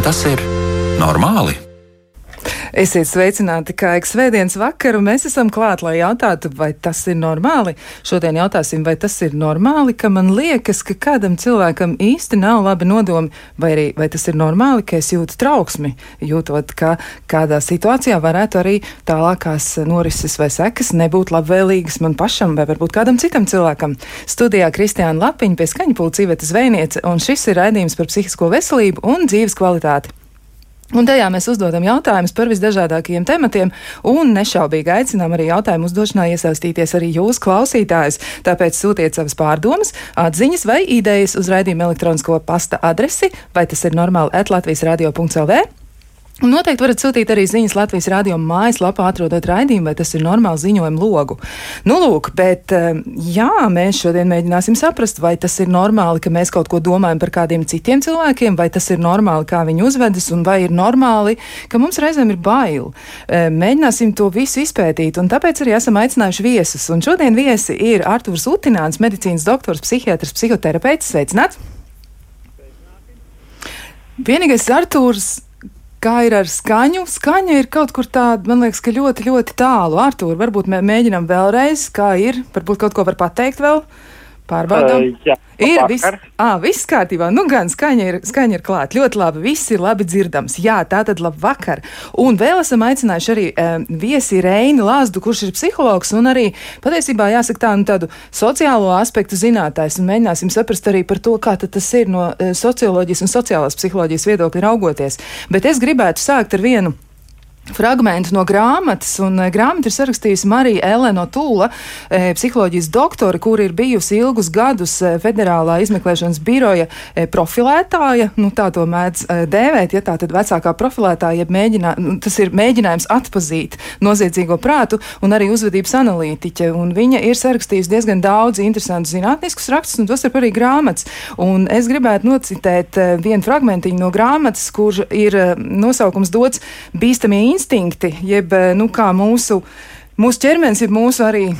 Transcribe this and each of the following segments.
Vai tas ir normāli? Esiet sveicināti, kā ik svētdienas vakaru. Mēs esam klāt, lai jautātu, vai tas ir normāli. Šodien jautāsim, vai tas ir normāli, ka man liekas, ka kādam cilvēkam īsti nav labi nodomi, vai arī vai tas ir normāli, ka es jūtu trauksmi, jūtot, ka kādā situācijā varētu arī tālākās norises vai sekas nebūt labvēlīgas man pašam vai varbūt kādam citam cilvēkam. Studijā Kristiāna Lapiņa pie Iveta Zvejniece, un šis ir raidījums par psihisko veselību un dzīves kvalitāti. Un tajā mēs uzdodam jautājumus par visdažādākajiem tematiem, un nešaubīgi aicinām arī jautājumu uzdošanā iesaistīties arī jūs, klausītājus. Tāpēc sūtiet savas pārdomas, atziņas vai idejas uz raidījuma elektronisko pasta adresi, vai tas ir normāli atlatvijas radio.lv Un noteikti varat sūtīt arī ziņas Latvijas rādio mājaslapā, atrodot raidījumu, vai tas ir normāli ziņojumu logu. Nu, lūk, bet eh, jā, mēs šodien mēģināsim saprast, vai tas ir normāli, ka mēs kaut ko domājam par kādiem citiem cilvēkiem, vai tas ir normāli, kā viņi uzvedas, un vai ir normāli, ka mums reizēm ir bail. Eh, mēģināsim to visu izpētīt, un tāpēc arī esam aicinājuši viesus. Un šodien viesi ir Artūrs Utināns, medicīnas doktors, psihiatrs, psihoterapeits. Sveicināts! Vienīgais Artūrs Kā ir ar skaņu? Skaņa ir kaut kur tāda, man liekas, ka ļoti, ļoti tālu. Artur, varbūt mē, mēģinam vēlreiz, kā ir. Varbūt kaut ko var pateikt vēl. Pārbaudām. Uh, jā, ir viss, à, viss kārtībā. Nu, gan skaņa ir, skaņa ir klāta. Ļoti labi. Viss ir labi dzirdams. Jā, tā tad labi vakar. Un vēl esam aicinājuši arī um, viesi Reini Lāzdu, kurš ir psihologs un arī patiesībā jāsaka tā, nu, tādu sociālo aspektu zinātājs. Un mēģināsim saprast arī par to, kā tas ir no uh, socioloģijas un sociālās psiholoģijas viedokļa raugoties. Bet es gribētu sākt ar vienu fragmentu no grāmatas, un e, grāmatu ir sarakstījusi Marija Elena Tūla, e, psiholoģijas doktore, kur ir bijusi ilgus gadus e, federālā izmeklēšanas biroja profilētāja, nu tā to mēdz dēvēt, ja tā tad vecākā profilētāja, ja mēģinā, nu, tas ir mēģinājums atpazīt noziedzīgo prātu un arī uzvedības analītiķe, un viņa ir sarakstījusi diezgan daudz interesantus zinātniskus rakstus, un tos ir arī grāmatas, un es gribētu nocitēt vienu fragmentiņu no grāmatas, kur ir nosaukums dots bīstamie instinkti, jeb eh, nu, mūsu, mūsu ķermenis, jeb mūsu arī.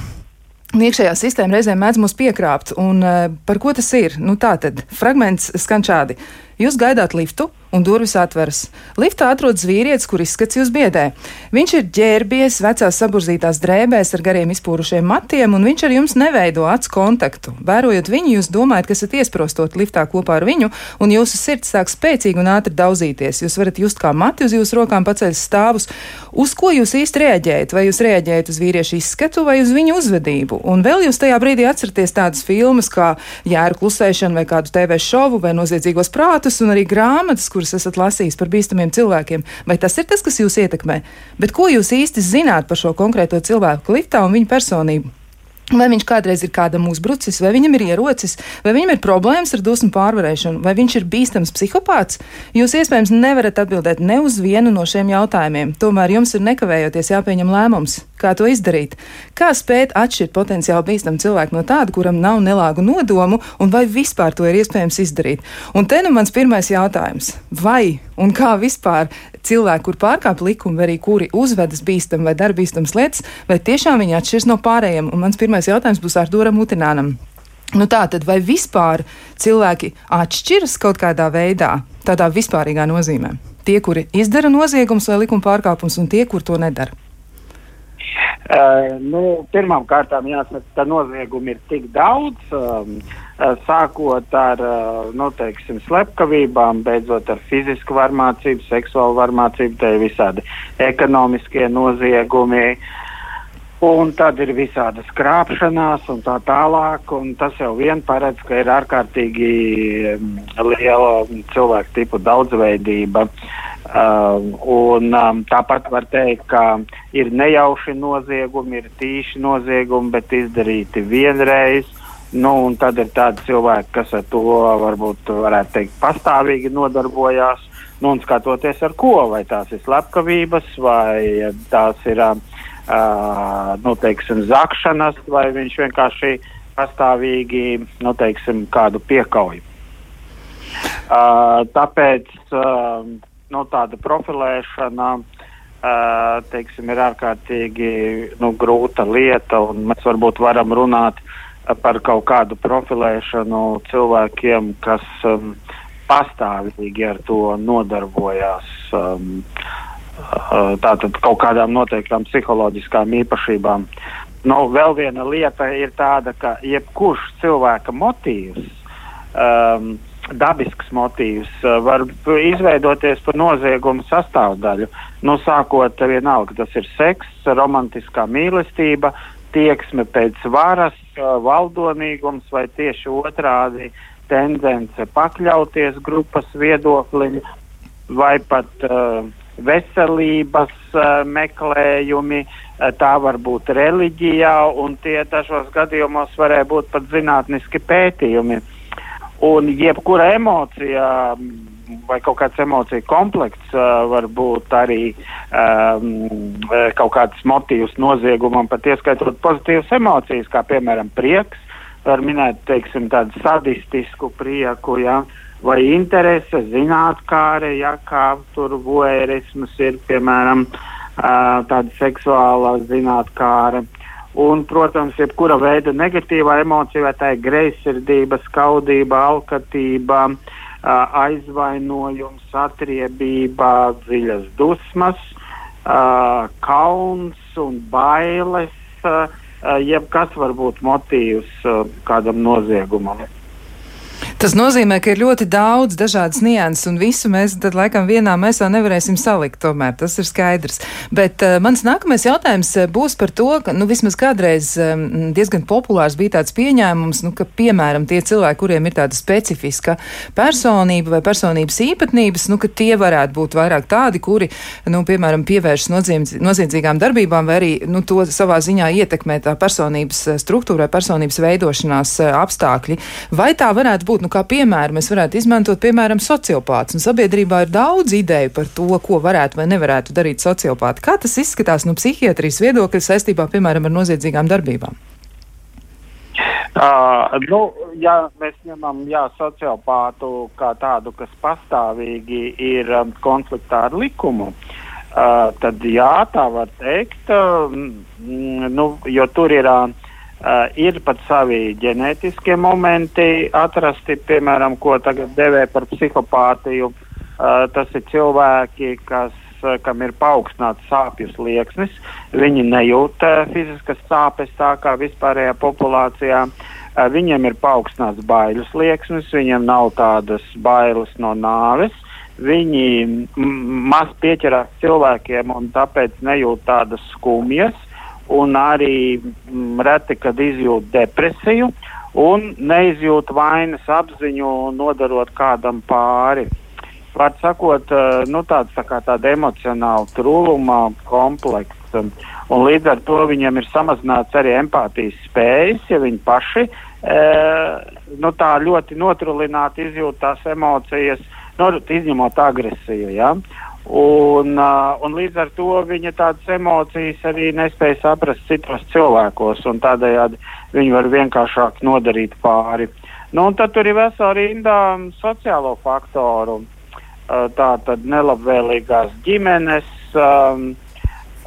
Iekšējā sistēma reizēm mēdz mūs piekrāpt, un uh, par ko tas ir? Nu, tā tad fragments skan šādi. Jūs gaidāt liftu, un durvis atveras. Liftā atrodas vīrietis, kur izskats jūs biedē. Viņš ir ģērbies, vecās saburzītās drēbēs ar gariem izpūrušiem matiem, un viņš ar jums neveido acu kontaktu. Vērojot viņu, jūs domājat, ka esat iesprostot liftā kopā ar viņu, un jūsu sirds sāk spēcīgi un ātri daudzīties. Jūs varat just kā mati uz jūsu rokām paceļas stāvus. Uz ko jūs īsti reaģējat? Vai jūs reaģējat uz vīriešu izskatu vai uz viņu uzvedību? Un vēl jūs tajā brīdī atceraties tādas filmas kā Jēra klusēšana vai kādu TV šovu vai noziedzīgos prātus un arī grāmatas, kuras esat lasījis par bīstamiem cilvēkiem, vai tas ir tas, kas jūs ietekmē? Bet ko jūs īsti zināt par šo konkrēto cilvēku liftā un viņa personību? Vai viņš kādreiz ir kādam uzbrucis, vai viņam ir ierocis, vai viņam ir problēmas ar dusmu pārvarēšanu, vai viņš ir bīstams psihopāts? Jūs iespējams nevarat atbildēt ne uz vienu no šiem jautājumiem. Tomēr jums ir nekavējoties jāpieņem lēmums, kā to izdarīt. Kā spēt atšķirt potenciāli bīstamu cilvēku no tāda, kuram nav nelāgu nodomu, un vai vispār to ir iespējams izdarīt? Un te nu mans pirmais jautājums. Vai un kā vispār cilvēki, kur pārkāpj likumu, vai arī kuri uzvedas bīstam vai dara bīstamas lietas, vai tiešām viņi atšķiras no pārējiem? Un mans pirmais jautājums būs Arturam Mutinānam. Nu tā tad, vai vispār cilvēki atšķiras kaut kādā veidā, tādā vispārīgā nozīmē? Tie, kuri izdara noziegumus vai likuma pārkāpumus, un tie, kur to nedara. Uh, nu, Pirmkārt, jāsaka, ka noziegumu ir tik daudz. Um, Eh, sākot ar eh, nu, teiksim, slepkavībām, beidzot ar fizisku varmācību, seksuālu varmācību, te ir visādi ekonomiskie noziegumi. Un tad ir visādas krāpšanās un tā tālāk, un tas jau vien paredz, ka ir ārkārtīgi mm, liela cilvēku tipu daudzveidība. Uh, un um, tāpat var teikt, ka ir nejauši noziegumi, ir tīši noziegumi, bet izdarīti vienreiz. Nu, un tad ir tādi cilvēki, kas ar to varbūt varētu teikt pastāvīgi nodarbojās. Nu, un skatoties ar ko, vai tās ir slepkavības, vai tās ir uh, nu, teiksim, zakšanas, vai viņš vienkārši pastāvīgi nu, teiksim, kādu piekauju. Uh, tāpēc uh, nu, tāda profilēšana uh, teiksim, ir ārkārtīgi nu, grūta lieta, un mēs varbūt varam runāt par kaut kādu profilēšanu cilvēkiem, kas um, pastāvīgi ar to nodarbojās. Um, Tātad kaut kādām noteiktām psiholoģiskām īpašībām. Nu, vēl viena lieta ir tāda, ka jebkurš cilvēka motīvs um, dabisks motīvs uh, var izveidoties par noziegumu sastāvdaļu. Nu, sākot vienalga, tas ir seks, romantiskā mīlestība, tieksme pēc varas, uh, valdonīgums vai tieši otrādi tendence pakļauties grupas viedoklim vai pat uh, veselības uh, meklējumi, uh, tā var būt reliģijā, un tie dažos gadījumos varēja būt pat zinātniski pētījumi. Un jebkura emocija vai kaut kāds emociju komplekts uh, var būt arī um, kaut kāds motīvs noziegumam, pat ieskaitot pozitīvas emocijas, kā piemēram prieks, var minēt, teiksim, tādu sadistisku prieku, ja, vai interese, zinātkāre, ja kā tur voerisms ir, piemēram, uh, tāda seksuālā zinātkāre. Un, protams, jebkura veida negatīvā emocija, vai tā ir greizsirdība, skaudība, alkatība, aizvainojums, atriebība, dziļas dusmas, kauns un bailes, jebkas var būt motīvs kādam noziegumam. Tas nozīmē, ka ir ļoti daudz dažādas nianses, un visu mēs tad laikam vienā mēs vēl nevarēsim salikt. Tomēr tas ir skaidrs. Bet uh, mans nākamais jautājums eh, būs par to, ka nu, vismaz kādreiz um, diezgan populārs bija tāds pieņēmums, nu, ka, piemēram, tie cilvēki, kuriem ir tāda specifiska personība vai personības īpatnības, nu, ka tie varētu būt vairāk tādi, kuri, nu, piemēram, pievēršas noziedzīgām darbībām vai arī nu, to savā ziņā ietekmē tā personības struktūra vai personības veidošanās apstākļi. Vai tā varētu būt? Nu, kā piemēru mēs varētu izmantot, piemēram, sociopāts. Un sabiedrībā ir daudz ideju par to, ko varētu vai nevarētu darīt sociopāti. Kā tas izskatās no psihiatrijas viedokļa saistībā, piemēram, ar noziedzīgām darbībām? Uh, nu, ja mēs ņemam jā, sociopātu kā tādu, kas pastāvīgi ir um, konfliktā ar likumu, uh, tad jā, tā var teikt, uh, nu, jo tur ir uh, Uh, ir pat savi ģenētiskie momenti atrasti, piemēram, ko tagad devē par psihopātiju. Uh, tas ir cilvēki, kas, uh, kam ir paaugstināts sāpju slieksnis. Viņi nejūt uh, fiziskas sāpes tā kā vispārējā populācijā. Uh, viņiem ir paaugstināts bailes slieksnis, viņiem nav tādas bailes no nāves. Viņi maz pieķerās cilvēkiem un tāpēc nejūt tādas skumjas un arī mm, reti, kad izjūt depresiju un neizjūt vainas apziņu, nodarot kādam pāri. Var sakot, eh, nu, tāds tā kā tāda emocionāla trūluma komplekss. Un līdz ar to viņiem ir samazināts arī empātijas spējas, ja viņi paši e, nu, tā ļoti notrulināti izjūt tās emocijas, nu, izņemot agresiju. Ja? Un, uh, un līdz ar to viņa tādas emocijas arī nespēja saprast citos cilvēkos, un tādējādi viņi var vienkāršāk nodarīt pāri. Nu, tad tur ir vesela rinda sociālo faktoru. Uh, tā tad nelabvēlīgās ģimenes, um,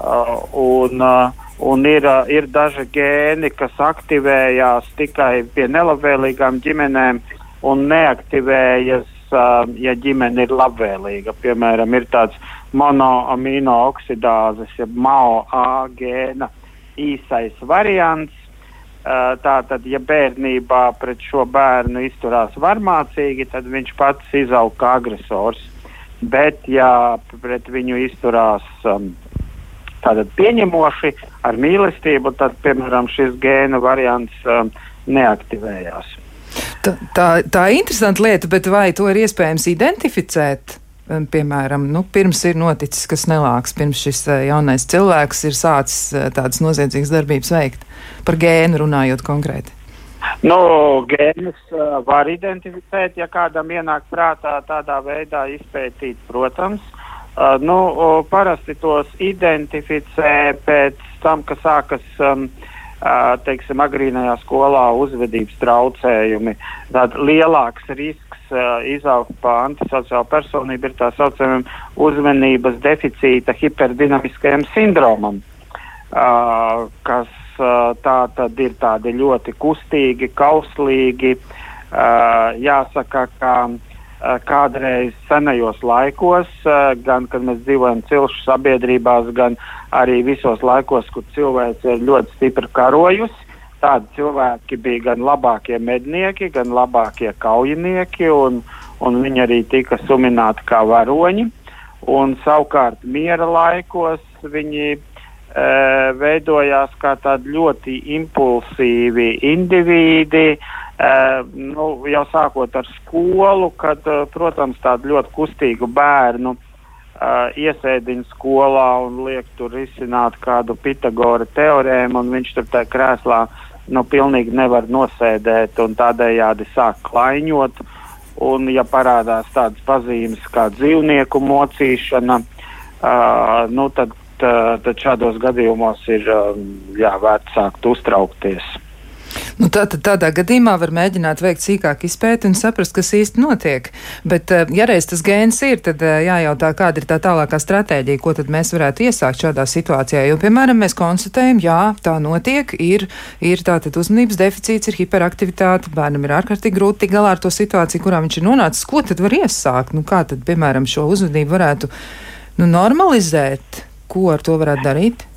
uh, un, uh, un ir, uh, ir daži gēni, kas aktivējās tikai pie nelabvēlīgām ģimenēm un neaktivējas ja ģimene ir labvēlīga. Piemēram, ir tāds monoamino oksidāzes, jeb MAO gēna īsais variants. Tātad, ja bērnībā pret šo bērnu izturās varmācīgi, tad viņš pats izaug kā agresors. Bet, ja pret viņu izturās um, tātad pieņemoši, ar mīlestību, tad, piemēram, šis gēna variants um, neaktivējās. Tā, tā, tā ir interesanta lieta, bet vai to ir iespējams identificēt? Piemēram, nu, pirms ir noticis kas nelāks, pirms šis eh, jaunais cilvēks ir sācis eh, tādas noziedzīgas darbības veikt. Par gēnu runājot konkrēti. Nu, gēnus uh, var identificēt, ja kādam ienāk prātā tādā veidā izpētīt, protams. Nu, parasti tos identificē pēc tam, ka sākas um, uh, teiksim, agrīnajā skolā uzvedības traucējumi. Tad lielāks risks izaugt pa antisociālu personību ir tā saucamajam uzmanības deficīta hiperdinamiskajam sindromam, kas tā tad ir tādi ļoti kustīgi, kauslīgi. Jāsaka, ka kādreiz senajos laikos, gan kad mēs dzīvojam cilšu sabiedrībās, gan arī visos laikos, kur cilvēks ir ļoti stipri karojusi. Tādi cilvēki bija gan labākie mednieki, gan labākie kaujinieki, un, un viņi arī tika sumināti kā varoņi. Un, savukārt, miera laikos viņi e, veidojās kā tādi ļoti impulsīvi indivīdi, nu, jau sākot ar skolu, kad, uh, protams, tādu ļoti kustīgu bērnu uh, iesēdiņu skolā un liek tur izsināt kādu Pitagora teorēmu, un viņš tur tajā krēslā nu, pilnīgi nevar nosēdēt un tādējādi sāk klaiņot. Un, ja parādās tādas pazīmes kā dzīvnieku mocīšana, uh, nu, tad, tad šādos gadījumos ir uh, jā, vērts sākt uztraukties. Nu, tā, tādā gadījumā var mēģināt veikt sīkāku izpēti un saprast, kas īsti notiek. Bet, eh, ja reiz tas gēns ir, tad eh, jājautā, kāda ir tā tālākā stratēģija, ko tad mēs varētu iesākt šādā situācijā. Jo, piemēram, mēs konstatējam, jā, tā notiek, ir, ir tātad uzmanības deficīts, ir hiperaktivitāte, bērnam ir ārkārtīgi grūti tikt galā ar to situāciju, kurā viņš ir nonācis. Ko tad var iesākt? Nu, kā tad, piemēram, šo uzvedību varētu nu, normalizēt? Ko ar to varētu darīt?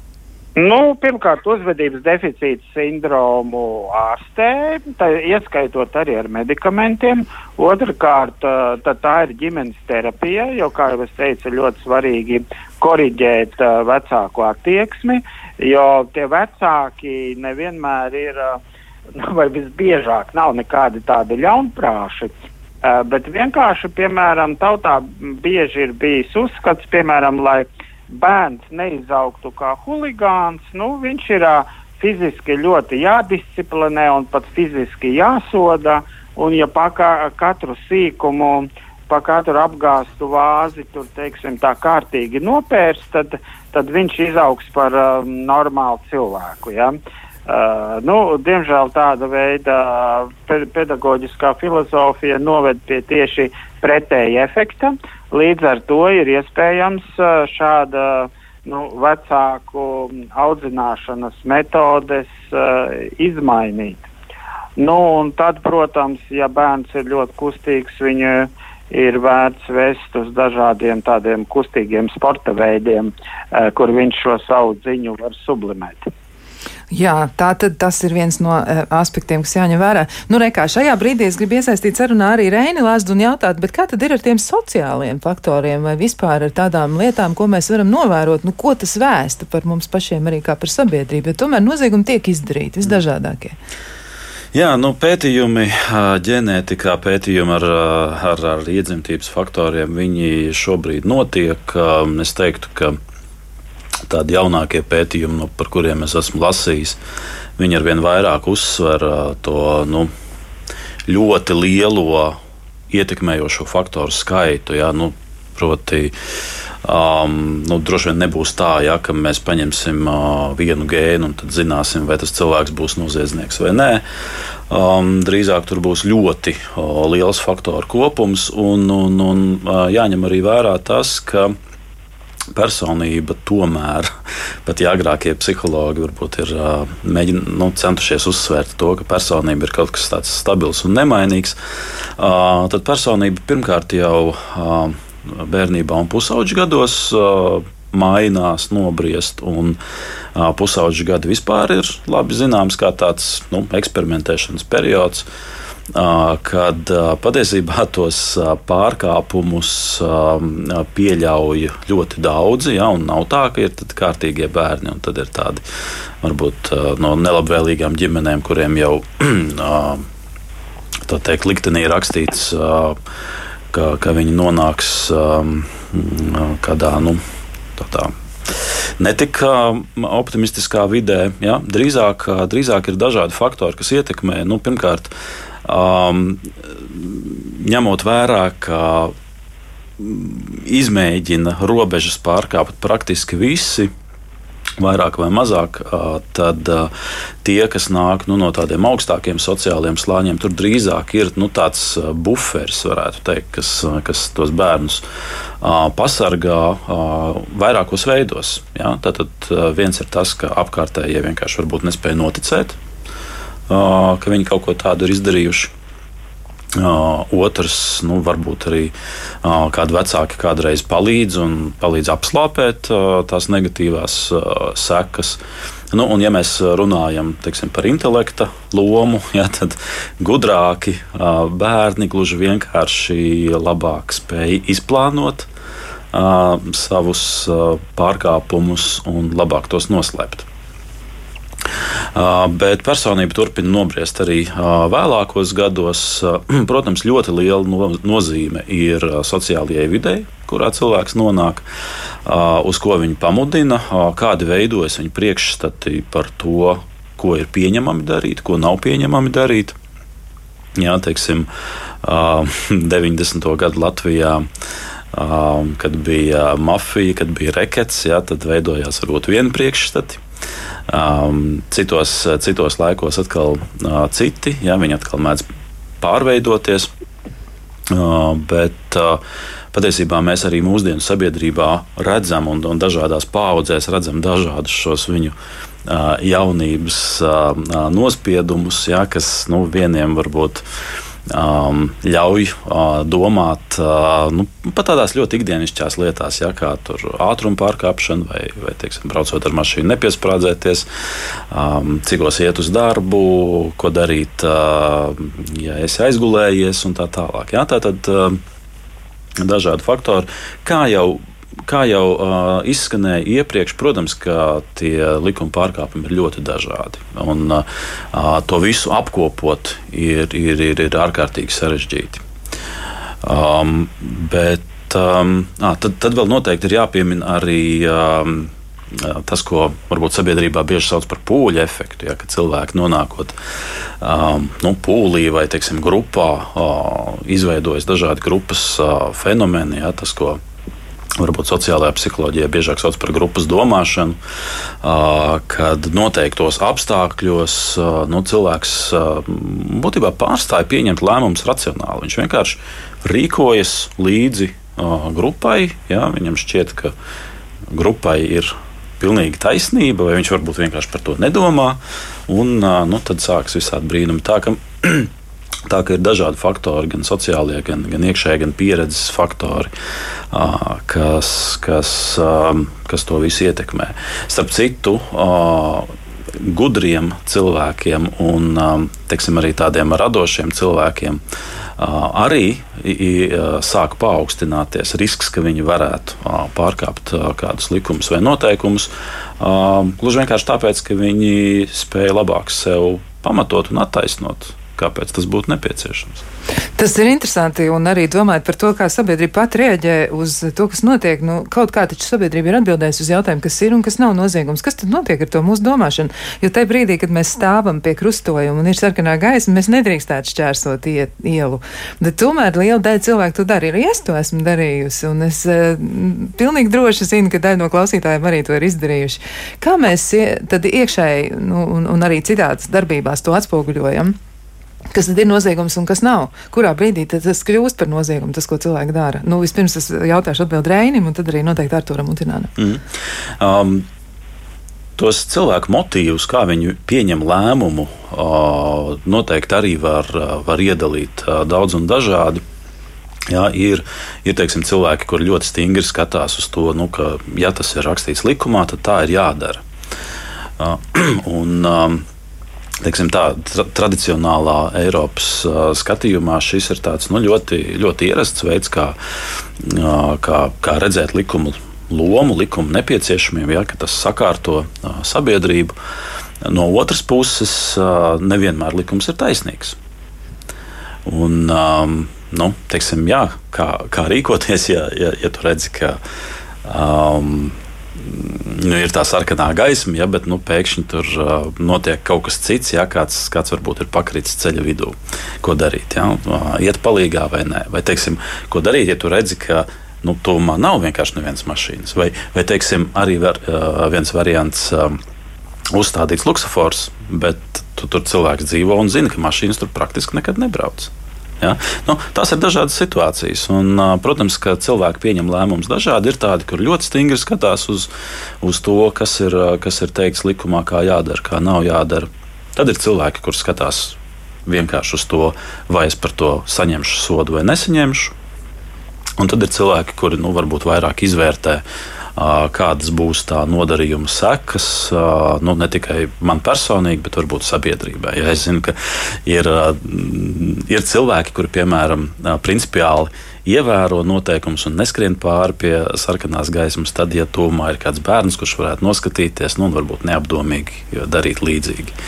Nu, pirmkārt, uzvedības deficīta sindromu ārstē, tā, ieskaitot arī ar medikamentiem. Otrakārt, tā ir ģimenes terapija, jo, kā jau es teicu, ļoti svarīgi koriģēt uh, vecāku attieksmi, jo tie vecāki nevienmēr ir, uh, vai visbiežāk nav nekādi tādi ļaunprāši. Uh, bet vienkārši, piemēram, tautā bieži ir bijis uzskats, piemēram, lai bērns neizaugtu kā huligāns, nu, viņš ir uh, fiziski ļoti jādisciplinē un pat fiziski jāsoda. Un, ja pa katru sīkumu, pa katru apgāstu vāzi tur, teiksim, tā kārtīgi nopērst, tad, tad viņš izaugs par uh, normālu cilvēku. Ja? Uh, nu, diemžēl tāda veida pedagoģiskā filozofija noved pie tieši pretēja efekta. Uh, Līdz ar to ir iespējams šāda nu, vecāku audzināšanas metodes uh, izmainīt. Nu, tad, protams, ja bērns ir ļoti kustīgs, viņu ir vērts vest uz dažādiem tādiem kustīgiem sporta veidiem, uh, kur viņš šo savu ziņu var sublimēt. Jā, tā tad tas ir viens no uh, aspektiem, kas jāņem vērā. Nu, rekā, šajā brīdī es gribu iesaistīt sarunā arī Reini Lāsdu un jautāt, bet kā tad ir ar tiem sociāliem faktoriem vai vispār ar tādām lietām, ko mēs varam novērot, nu, ko tas vēsta par mums pašiem arī kā par sabiedrību, jo tomēr noziegumi tiek izdarīti visdažādākie. Jā, nu, pētījumi ģenētikā, pētījumi ar, ar, ar iedzimtības faktoriem, viņi šobrīd notiek. Es teiktu, ka tādi jaunākie pētījumi, nu, par kuriem es esmu lasījis, viņi ar vien vairāk uzsver to nu, ļoti lielo ietekmējošo faktoru skaitu. Jā, nu, proti, um, nu, droši vien nebūs tā, ja, ka mēs paņemsim uh, vienu gēnu un tad zināsim, vai tas cilvēks būs noziedznieks vai nē. Um, drīzāk tur būs ļoti uh, liels faktoru kopums, un, un, un uh, jāņem arī vērā tas, ka personība tomēr, pat ja agrākie psihologi varbūt ir mēģin, nu, centušies uzsvērt to, ka personība ir kaut kas tāds stabils un nemainīgs, tad personība pirmkārt jau bērnībā un pusauģu gados mainās, nobriest. Un pusauģi gadi vispār ir labi zināms kā tāds nu, eksperimentēšanas periods. Uh, kad patiesībā tos pārkāpumus pieļauj ļoti daudzi. Ja, nav tā, ka ir kārtīgie bērni un tad ir tādi varbūt no nelabvēlīgām ģimenēm, kuriem jau tā teikt, liktenī rakstīts, ka, ka viņi nonāks kādā nu, tādā netik optimistiskā vidē. Ja? Drīzāk, drīzāk ir dažādi faktori, kas ietekmē. Nu, pirmkārt, Um, ņemot vērā, ka izmēģina robežas pārkāpt praktiski visi. Vairāk vai mazāk, tad tie, kas nāk nu, no tādiem augstākiem sociāliem slāņiem, tur drīzāk ir nu, tāds buferis, varētu teikt, kas, kas tos bērnus pasargā vairākos veidos. Ja? Tad viens ir tas, ka apkārtējie vienkārši nespēja noticēt ka viņi kaut ko tādu ir izdarījuši. Uh, otrs, nu, varbūt arī uh, kādi vecāki kādreiz palīdz un palīdz apslāpēt uh, tās negatīvās sekas. Nu, un, ja mēs runājam teiksim, par intelekta lomu, ja, tad gudrāki bērni gluži vienkārši labāk spēj izplānot savus pārkāpumus un labāk tos noslēpt. Bet personība turpina nobriest arī vēlākos gados. Protams, ļoti liela nozīme ir sociālajai videi, kurā cilvēks nonāk, uz ko viņu pamudina, kādi veidojas viņa priekšstati par to, ko ir pieņemami darīt, ko nav pieņemami darīt. Jā, teiksim, 90. gadu Latvijā kad bija mafija, kad bija rekets, jā, tad veidojās varbūt viena priekšstati. Um, citos, citos laikos atkal uh, citi, ja, viņi atkal mēdz pārveidoties. Uh, bet uh, patiesībā mēs arī mūsdienu sabiedrībā redzam, un, un dažādās paudzēs redzam dažādus šos viņu uh, jaunības nospiedumus, ja, kas nu, vieniem varbūt ir um, ļauj uh, domāt uh, nu, par tādās ļoti ikdienišķās lietās, ja, kā ātruma pārkāpšana vai, vai teiksim, braucot ar mašīnu, nepiesprādzēties, um, cikos iet uz darbu, ko darīt, uh, ja esi aizgulējies un tā tālāk. Ja, tā tad uh, dažādi faktori, kā jau kā jau uh, izskanēja iepriekš, protams, ka tie likuma pārkāpumi ir ļoti dažādi. Un uh, to visu apkopot ir, ir, ir, ir ārkārtīgi sarežģīti. Um, bet um, à, tad, tad vēl noteikti ir jāpiemina arī. Um, tas, ko varbūt sabiedrībā bieži sauc par pūļu efektu, ja, kad cilvēki nonākot um, nu, pūlī vai teiksim, grupā, uh, izveidojas dažādi grupas uh, fenomeni. Ja, tas, ko varbūt sociālajā psiholoģijā biežāk sauc par grupas domāšanu, kad noteiktos apstākļos nu, cilvēks būtībā pārstāja pieņemt lēmumus racionāli. Viņš vienkārši rīkojas līdzi grupai. Jā, viņam šķiet, ka grupai ir pilnīgi taisnība, vai viņš varbūt vienkārši par to nedomā. Un, nu, tad sākas visādi brīnumi. Tā, ka, Tā ir dažādi faktori, gan sociālie, gan, gan iekšējie, gan pieredzes faktori, kas, kas, kas to visu ietekmē. Starp citu, gudriem cilvēkiem un teiksim, arī tādiem radošiem cilvēkiem arī sāk paaugstināties risks, ka viņi varētu pārkāpt kādus likumus vai noteikumus. Gluži vienkārši tāpēc, ka viņi spēja labāk sev pamatot un attaisnot kāpēc tas būtu nepieciešams. Tas ir interesanti, un arī domājot par to, kā sabiedrība pati rēģē uz to, kas notiek. Nu, kaut kā taču sabiedrība ir atbildējusi uz jautājumu, kas ir un kas nav noziegums. Kas tad notiek ar to mūsu domāšanu? Jo tajā brīdī, kad mēs stāvam pie krustojuma un ir sarkanā gaisma, mēs nedrīkstētu šķērsot iet, ielu. Bet tomēr liela daļa cilvēku to dara. Arī es to esmu darījusi, un es uh, pilnīgi droši zinu, ka daļa no klausītājiem arī to ir izdarījuši. Kā mēs tad iekšēji nu, un, un arī citās darbībās to atspoguļojam? Kas tad ir noziegums un kas nav? Kurā brīdī tas kļūst par noziegumu, tas, ko cilvēki dara? Nu, vispirms es jautāšu atbildi Reinim, un tad arī noteikti Arturam Utinānam. Mm. Um. Tos cilvēku motīvus, kā viņi pieņem lēmumu, noteikti arī var, var iedalīt daudz un dažādi. Jā, ir ir teiksim, cilvēki, kuriem ļoti stingri skatās uz to, nu, ka, ja tas ir rakstīts likumā, tad tā ir jādara. Un, um, teiksim, tā, tra tradicionālā Eiropas uh, skatījumā šis ir tāds, nu, ļoti, ļoti ierasts veids, kā, uh, kā, kā redzēt likumu lomu, likumu nepieciešamību, ja, ka tas sakārto uh, sabiedrību. No otras puses, uh, nevienmēr likums ir taisnīgs. Un, um, nu, teiksim, jā, kā, kā rīkoties, ja, ja, ja tu redzi, ka um, nu, ir tā sarkanā gaisma, ja, bet nu, pēkšņi tur uh, notiek kaut kas cits, ja kāds, kāds varbūt ir pakritis ceļa vidū. Ko darīt? Ja? Iet palīgā vai nē? Vai teiksim, ko darīt, ja tu redzi, ka nu, tuvumā nav vienkārši nevienas mašīnas? Vai, vai teiksim, arī var, uh, viens variants. Um, Uzstādīts luksofors, bet tu, tur cilvēks dzīvo un zina, ka mašīnas tur praktiski nekad nebrauc. Ja? Nu, tās ir dažādas situācijas. Un, protams, ka cilvēki pieņem lēmumus dažādi. Ir tādi, kur ļoti stingri skatās uz, uz to, kas ir, kas ir teikts likumā, kā jādara, kā nav jādara. Tad ir cilvēki, kuriem skatās vienkārši uz to, vai es par to saņemšu sodu vai nesaņemšu. Un tad ir cilvēki, kuri nu, varbūt vairāk izvērtē kādas būs tā nodarījuma sekas, nu, ne tikai man personīgi, bet varbūt sabiedrībai. Ja es zinu, ka ir, ir cilvēki, kuri, piemēram, principiāli ievēro noteikumus un neskrien pāri pie sarkanās gaismas, tad, ja tuvumā ir kāds bērns, kurš varētu noskatīties, nu, varbūt neapdomīgi darīt līdzīgi.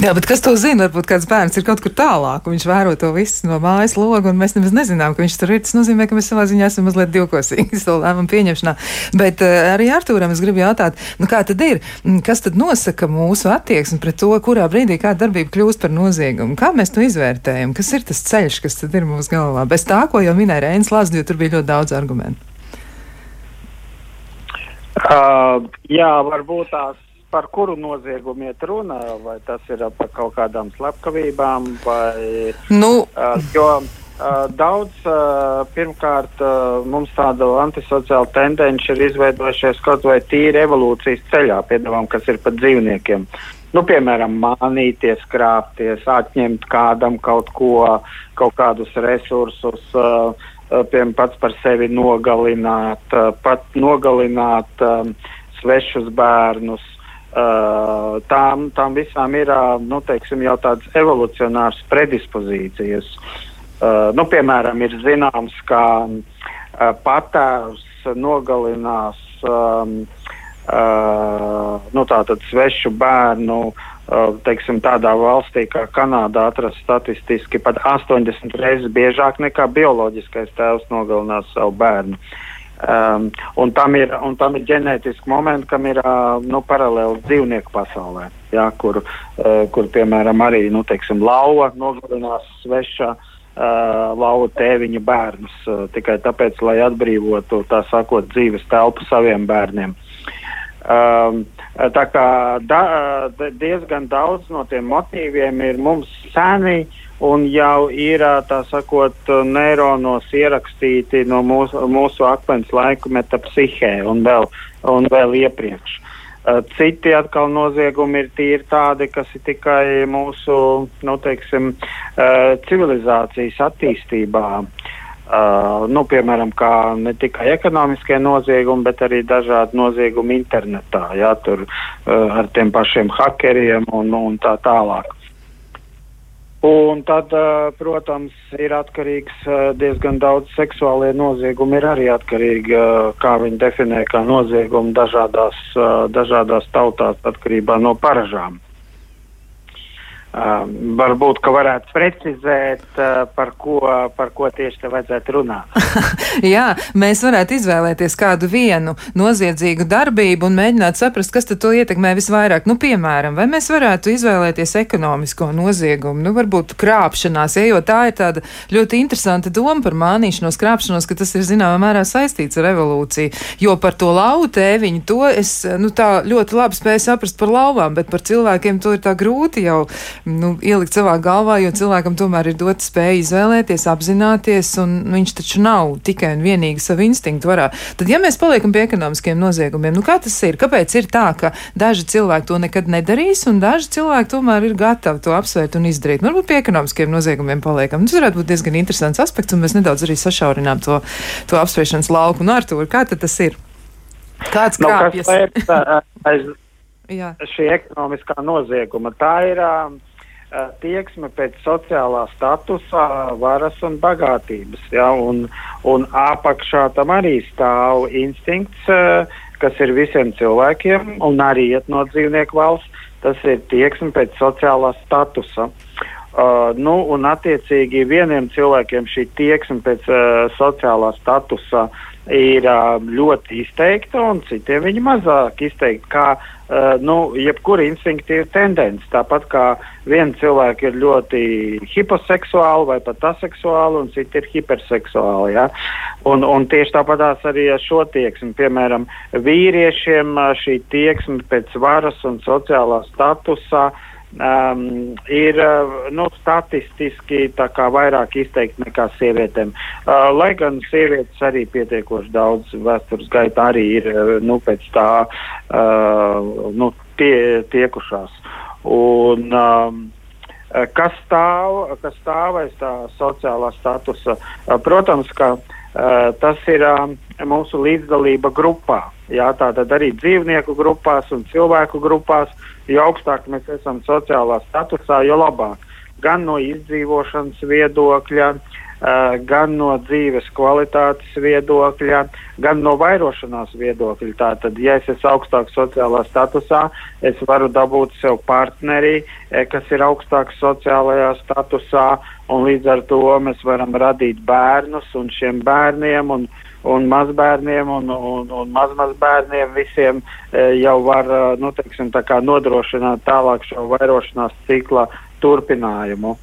Jā, bet kas to zina? Varbūt kāds bērns ir kaut kur tālāk, un viņš vēro to visu no mājas loga, un mēs nemaz nezinām, ka viņš tur ir. Tas nozīmē, ka mēs savā ziņā esam mazliet divkosīgi to lēmumu pieņemšanā. Bet uh, arī Artūram es gribu jautāt, nu kā tad ir? Mm, kas tad nosaka mūsu attieksmi pret to, kurā brīdī kāda darbība kļūst par noziegumu? Kā mēs to izvērtējam? Kas ir tas ceļš, kas tad ir mūsu galvā? Bez tā, ko jau minēja Rēns Lāsds, jo tur bija ļoti daudz argumentu. Uh, jā, varbūt tās par kuru noziegumu iet runa, vai tas ir par kaut kādām slepkavībām, vai nu. uh, jo uh, daudz, uh, pirmkārt, uh, mums tāda antisociāla tendence ir izveidojušies kaut vai tīri evolūcijas ceļā, piedāvām, kas ir par dzīvniekiem. Nu, piemēram, mānīties, krāpties, atņemt kādam kaut ko, kaut kādus resursus, uh, piemēram, pats par sevi nogalināt, uh, pat nogalināt um, svešus bērnus, Uh, tām, tām visām ir uh, nu, teiksim, jau tādas evolucionāras predispozīcijas. Uh, nu, piemēram, ir zināms, ka uh, patēvs nogalinās um, uh, nu, svešu bērnu. Uh, teiksim, tādā valstī kā Kanādā atrast statistiski pat 80 reizes biežāk nekā bioloģiskais tēvs nogalinās savu bērnu. Uh, Um, un, tam ir, un tam ir ģenētiski momenti, kam ir uh, nu, paralēli dzīvnieku pasaulē, jā, kur, uh, kur, piemēram, arī nu, teiksim, lauva nogalinās svešā uh, lauva tēviņa bērnus uh, tikai tāpēc, lai atbrīvotu, tā sakot, dzīves telpu saviem bērniem. Um, tā kā da, diezgan daudz no tiem motīviem ir mums seni, un jau ir tā sakot, neironos ierakstīti no mūsu, mūsu akmens laikmeta psihē un vēl, un vēl iepriekš. Citi atkal noziegumi ir tīri tādi, kas ir tikai mūsu nu, teiksim, civilizācijas attīstībā. Uh, nu, piemēram, ne tikai ekonomiskie noziegumi, bet arī dažādi noziegumi internetā, jā, tur, uh, ar tiem pašiem hakeriem un, un tā tālāk. Un tad, protams, ir atkarīgs diezgan daudz seksuālie noziegumi, ir arī atkarīgi, kā viņi definē kā noziegumu dažādās, dažādās tautās atkarībā no paražām. Uh, varbūt, ka varētu precizēt, uh, par, ko, par ko tieši te vajadzētu runāt. Jā, mēs varētu izvēlēties kādu vienu noziedzīgu darbību un mēģināt saprast, kas tad to ietekmē visvairāk. Nu, piemēram, vai mēs varētu izvēlēties ekonomisko noziegumu, nu, varbūt krāpšanās, ja, jo tā ir tāda ļoti interesanta doma par mānīšanos, krāpšanos, ka tas ir zināmā mērā saistīts ar evolūciju. Jo par to lauvu tēviņu, to es, nu, tā ļoti labi spēju saprast par lauvām, bet par cilvēkiem to ir tā grūti jau nu, ielikt savā galvā, jo cilvēkam tomēr ir dota spēja izvēlēties, apzināties, un nu, viņš taču nav tikai un vienīgi savu instinktu varā. Tad, ja mēs paliekam pie ekonomiskiem noziegumiem, nu kā tas ir? Kāpēc ir tā, ka daži cilvēki to nekad nedarīs, un daži cilvēki tomēr ir gatavi to apsvērt un izdarīt? Varbūt pie ekonomiskiem noziegumiem paliekam. Tas varētu būt diezgan interesants aspekts, un mēs nedaudz arī sašaurinām to, to apspriešanas lauku. Nu, Artur, kā tas ir? Kāds? Nu, kas aiz šī ekonomiskā nozieguma? Tā ir. Uh, tieksme pēc sociālā statusa, varas un bagātības. Ja, un, un apakšā tam arī stāv instinkts, kas ir visiem cilvēkiem un arī iet no dzīvnieku valsts. Tas ir tieksme pēc sociālā statusa. Uh, nu, un, attiecīgi, vieniem cilvēkiem šī tieksme pēc uh, sociālā statusa ir uh, ļoti izteikta, un citiem viņa mazāk izteikta. Kā uh, nu, jebkura instinktīva tendence. Tāpat kā viena cilvēka ir ļoti hiposeksuāla vai pat aseksuāla, un citi ir hiperseksuāli. Ja? Un, un tieši tāpatās arī ar šo tieksmi. Piemēram, vīriešiem šī tieksme pēc varas un sociālā statusa uh, um, ir nu, statistiski vairāk izteikti nekā sievietēm. Uh, lai gan sievietes arī pietiekoši daudz vēstures gaitā arī ir nu, pēc tā uh, nu, tie, tiekušās. Un, um, kas stāv, kas stāv aiz tā sociālā statusa. Protams, ka tas ir mūsu līdzdalība grupā. Jā, tātad arī dzīvnieku grupās un cilvēku grupās, jo augstāk mēs esam sociālā statusā, jo labāk. Gan no izdzīvošanas viedokļa, uh, Uh, gan no dzīves kvalitātes viedokļa, gan no vairošanās viedokļa. Tātad, ja es esmu augstāk sociālā statusā, es varu dabūt sev partneri, eh, kas ir augstāk sociālajā statusā, un līdz ar to mēs varam radīt bērnus un šiem bērniem un, un mazbērniem un, un, un mazmazbērniem visiem e, jau var nu, teiksim, nodrošināt tālāk šo vairošanās cikla turpinājumu.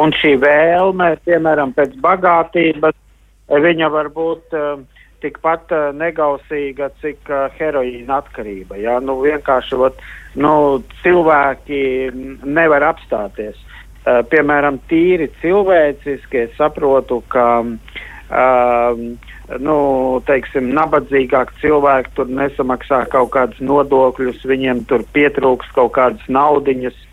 Un šī vēlme, piemēram, pēc bagātības, viņa var būt uh, tikpat uh, negausīga, cik uh, heroīna atkarība. Ja? Nu, vienkārši vat, nu, cilvēki nevar apstāties. Uh, piemēram, tīri cilvēciski es saprotu, ka uh, nu, teiksim, nabadzīgāk cilvēki tur nesamaksā kaut kādus nodokļus, viņiem tur pietrūks kaut kādas naudiņas.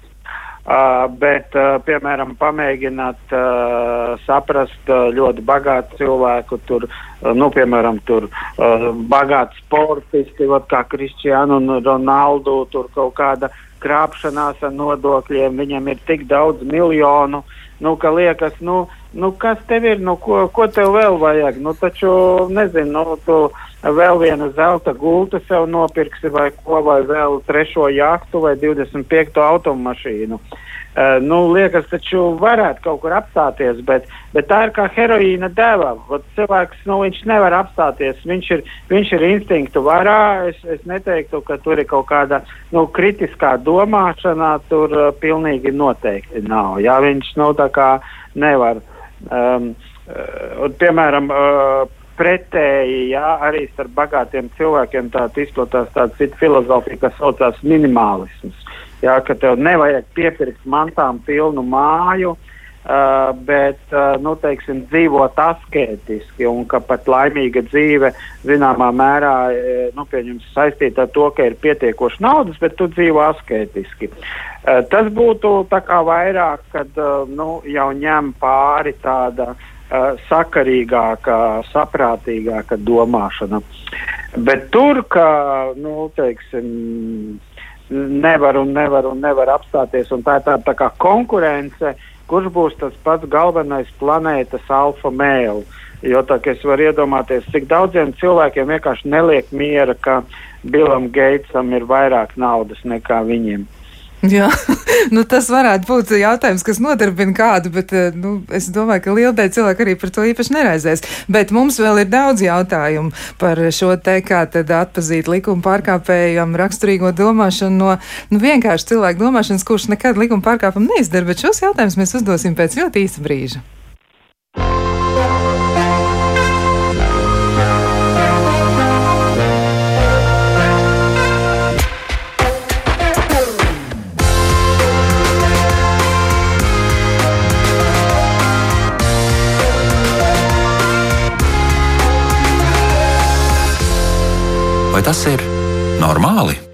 Uh, bet, uh, piemēram, pamēģināt uh, saprast uh, ļoti bagātu cilvēku, tur, uh, nu, piemēram, tur uh, bagāti sportisti, vat, kā Kristiānu un Ronaldu, tur kaut kāda krāpšanās ar nodokļiem, viņam ir tik daudz miljonu, nu, ka liekas, nu, nu kas tev ir, nu, ko, ko tev vēl vajag, nu, taču, nezinu, nu, tu vēl vienu zelta gultu sev nopirksi vai ko, vai vēl trešo jahtu vai 25. automašīnu. Uh, nu, liekas, taču varētu kaut kur apstāties, bet, bet tā ir kā heroīna deva. Vat cilvēks nu, nevar apstāties. Viņš ir, viņš ir instinktu varā. Es, es neteiktu, ka tur ir kaut kāda nu, kritiskā domāšana. Tur uh, pilnīgi noteikti nav. Jā, viņš nu, tā kā nevar. Um, uh, piemēram, uh, pretēji, jā, arī starp bagātiem cilvēkiem tāda izplatās tāda cita filozofija, kas saucās minimālisms. Jā, ka tev nevajag piepirkt mantām pilnu māju, uh, bet, uh, nu, teiksim, dzīvot asketiski un ka pat laimīga dzīve zināmā mērā, nu, pieņems saistīta ar to, ka ir pietiekoši naudas, bet tu dzīvo asketiski. Uh, tas būtu tā kā vairāk, kad, uh, nu, jau ņem pāri tāda uh, sakarīgāka, saprātīgāka domāšana. Bet tur, ka, nu, teiksim, nevar un nevar un nevar apstāties, un tā ir tāda tā kā konkurence, kurš būs tas pats galvenais planētas alfa mēls. Jo tā kā es varu iedomāties, cik daudziem cilvēkiem vienkārši neliek miera, ka Bilam Geitsam ir vairāk naudas nekā viņiem. Jā, nu tas varētu būt jautājums, kas nodarbina kādu, bet eh, nu, es domāju, ka liela daļa cilvēku arī par to īpaši neraizēs. Bet mums vēl ir daudz jautājumu par šo te, kā tad atpazīt likuma pārkāpējam raksturīgo domāšanu no nu, vienkārši cilvēku domāšanas, kurš nekad likuma pārkāpumu neizdara, bet šos jautājumus mēs uzdosim pēc ļoti īsa brīža. Vai tas ir normāli?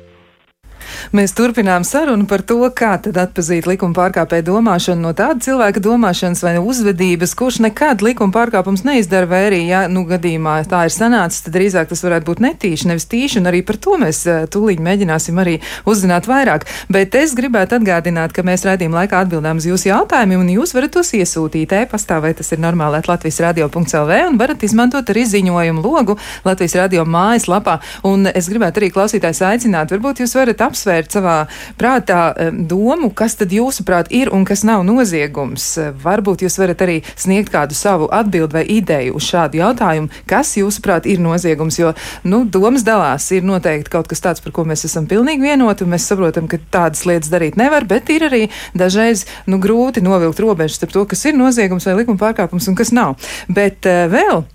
Mēs turpinām sarunu par to, kā tad atpazīt likuma pārkāpēju domāšanu no tāda cilvēka domāšanas vai uzvedības, kurš nekad likuma pārkāpums neizdara, vai arī, ja nu gadījumā tā ir sanācis, tad drīzāk tas varētu būt netīši, nevis tīši, un arī par to mēs eh, tūlīt mēģināsim arī uzzināt vairāk. Bet es gribētu atgādināt, ka mēs redzījuma laikā atbildām uz jūsu jautājumiem, un jūs varat tos iesūtīt e-pastā, vai tas ir normāli Latvijas radio.lv, un varat izmantot arī ziņojumu logu Latvijas radio mājaslapā. Un es gribētu arī klausītājs aicināt, varbūt jūs varat apsvērt apsvērt savā prātā domu, kas tad jūsuprāt ir un kas nav noziegums. Varbūt jūs varat arī sniegt kādu savu atbildi vai ideju uz šādu jautājumu, kas jūsuprāt ir noziegums, jo, nu, domas dalās ir noteikti kaut kas tāds, par ko mēs esam pilnīgi vienoti, un mēs saprotam, ka tādas lietas darīt nevar, bet ir arī dažreiz, nu, grūti novilkt robežas starp to, kas ir noziegums vai likuma pārkāpums un kas nav. Bet uh, vēl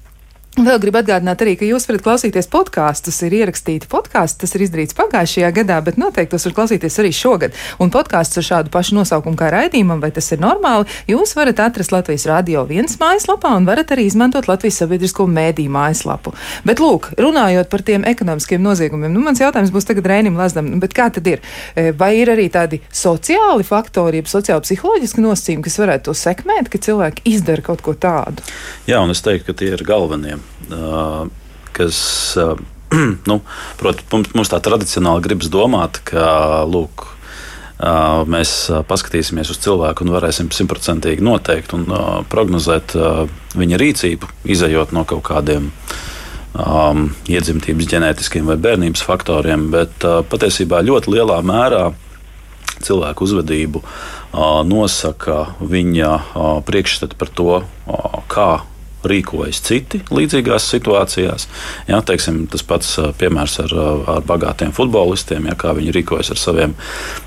Vēl gribu atgādināt arī, ka jūs varat klausīties podkāstus. Ir ierakstīti podkāsti, tas ir izdarīts pagājušajā gadā, bet noteikti tos var klausīties arī šogad. Un podkāsts ar šādu pašu nosaukumu kā raidījumam, vai tas ir normāli, jūs varat atrast Latvijas Rādio viens mājaslapā un varat arī izmantot Latvijas sabiedrisko mēdīju mājaslapu. Bet, lūk, runājot par tiem ekonomiskiem noziegumiem, nu, mans jautājums būs tagad Rēnim Lazdam, nu, bet kā tad ir? E, vai ir arī tādi sociāli faktori, jeb sociāli psiholoģiski nosacījumi, kas varētu to sekmēt, ka cilvēki izdara kaut ko tādu? Jā, un es teiktu, ka tie ir galvenie kas. Nu, Protams, mums, mums tā tradicionāli gribas domāt, ka lūk, mēs paskatīsimies uz cilvēku un varēsim simtprocentīgi noteikt un prognozēt viņa rīcību, izējot no kaut kādiem um, iedzimtības ģenētiskiem vai bērnības faktoriem, bet uh, patiesībā ļoti lielā mērā cilvēku uzvedību uh, nosaka viņa uh, priekšstati par to, uh, kā rīkojas citi līdzīgās situācijās. Jā, teiksim, tas pats piemērs ar, ar bagātiem futbolistiem, ja, kā viņi rīkojas ar saviem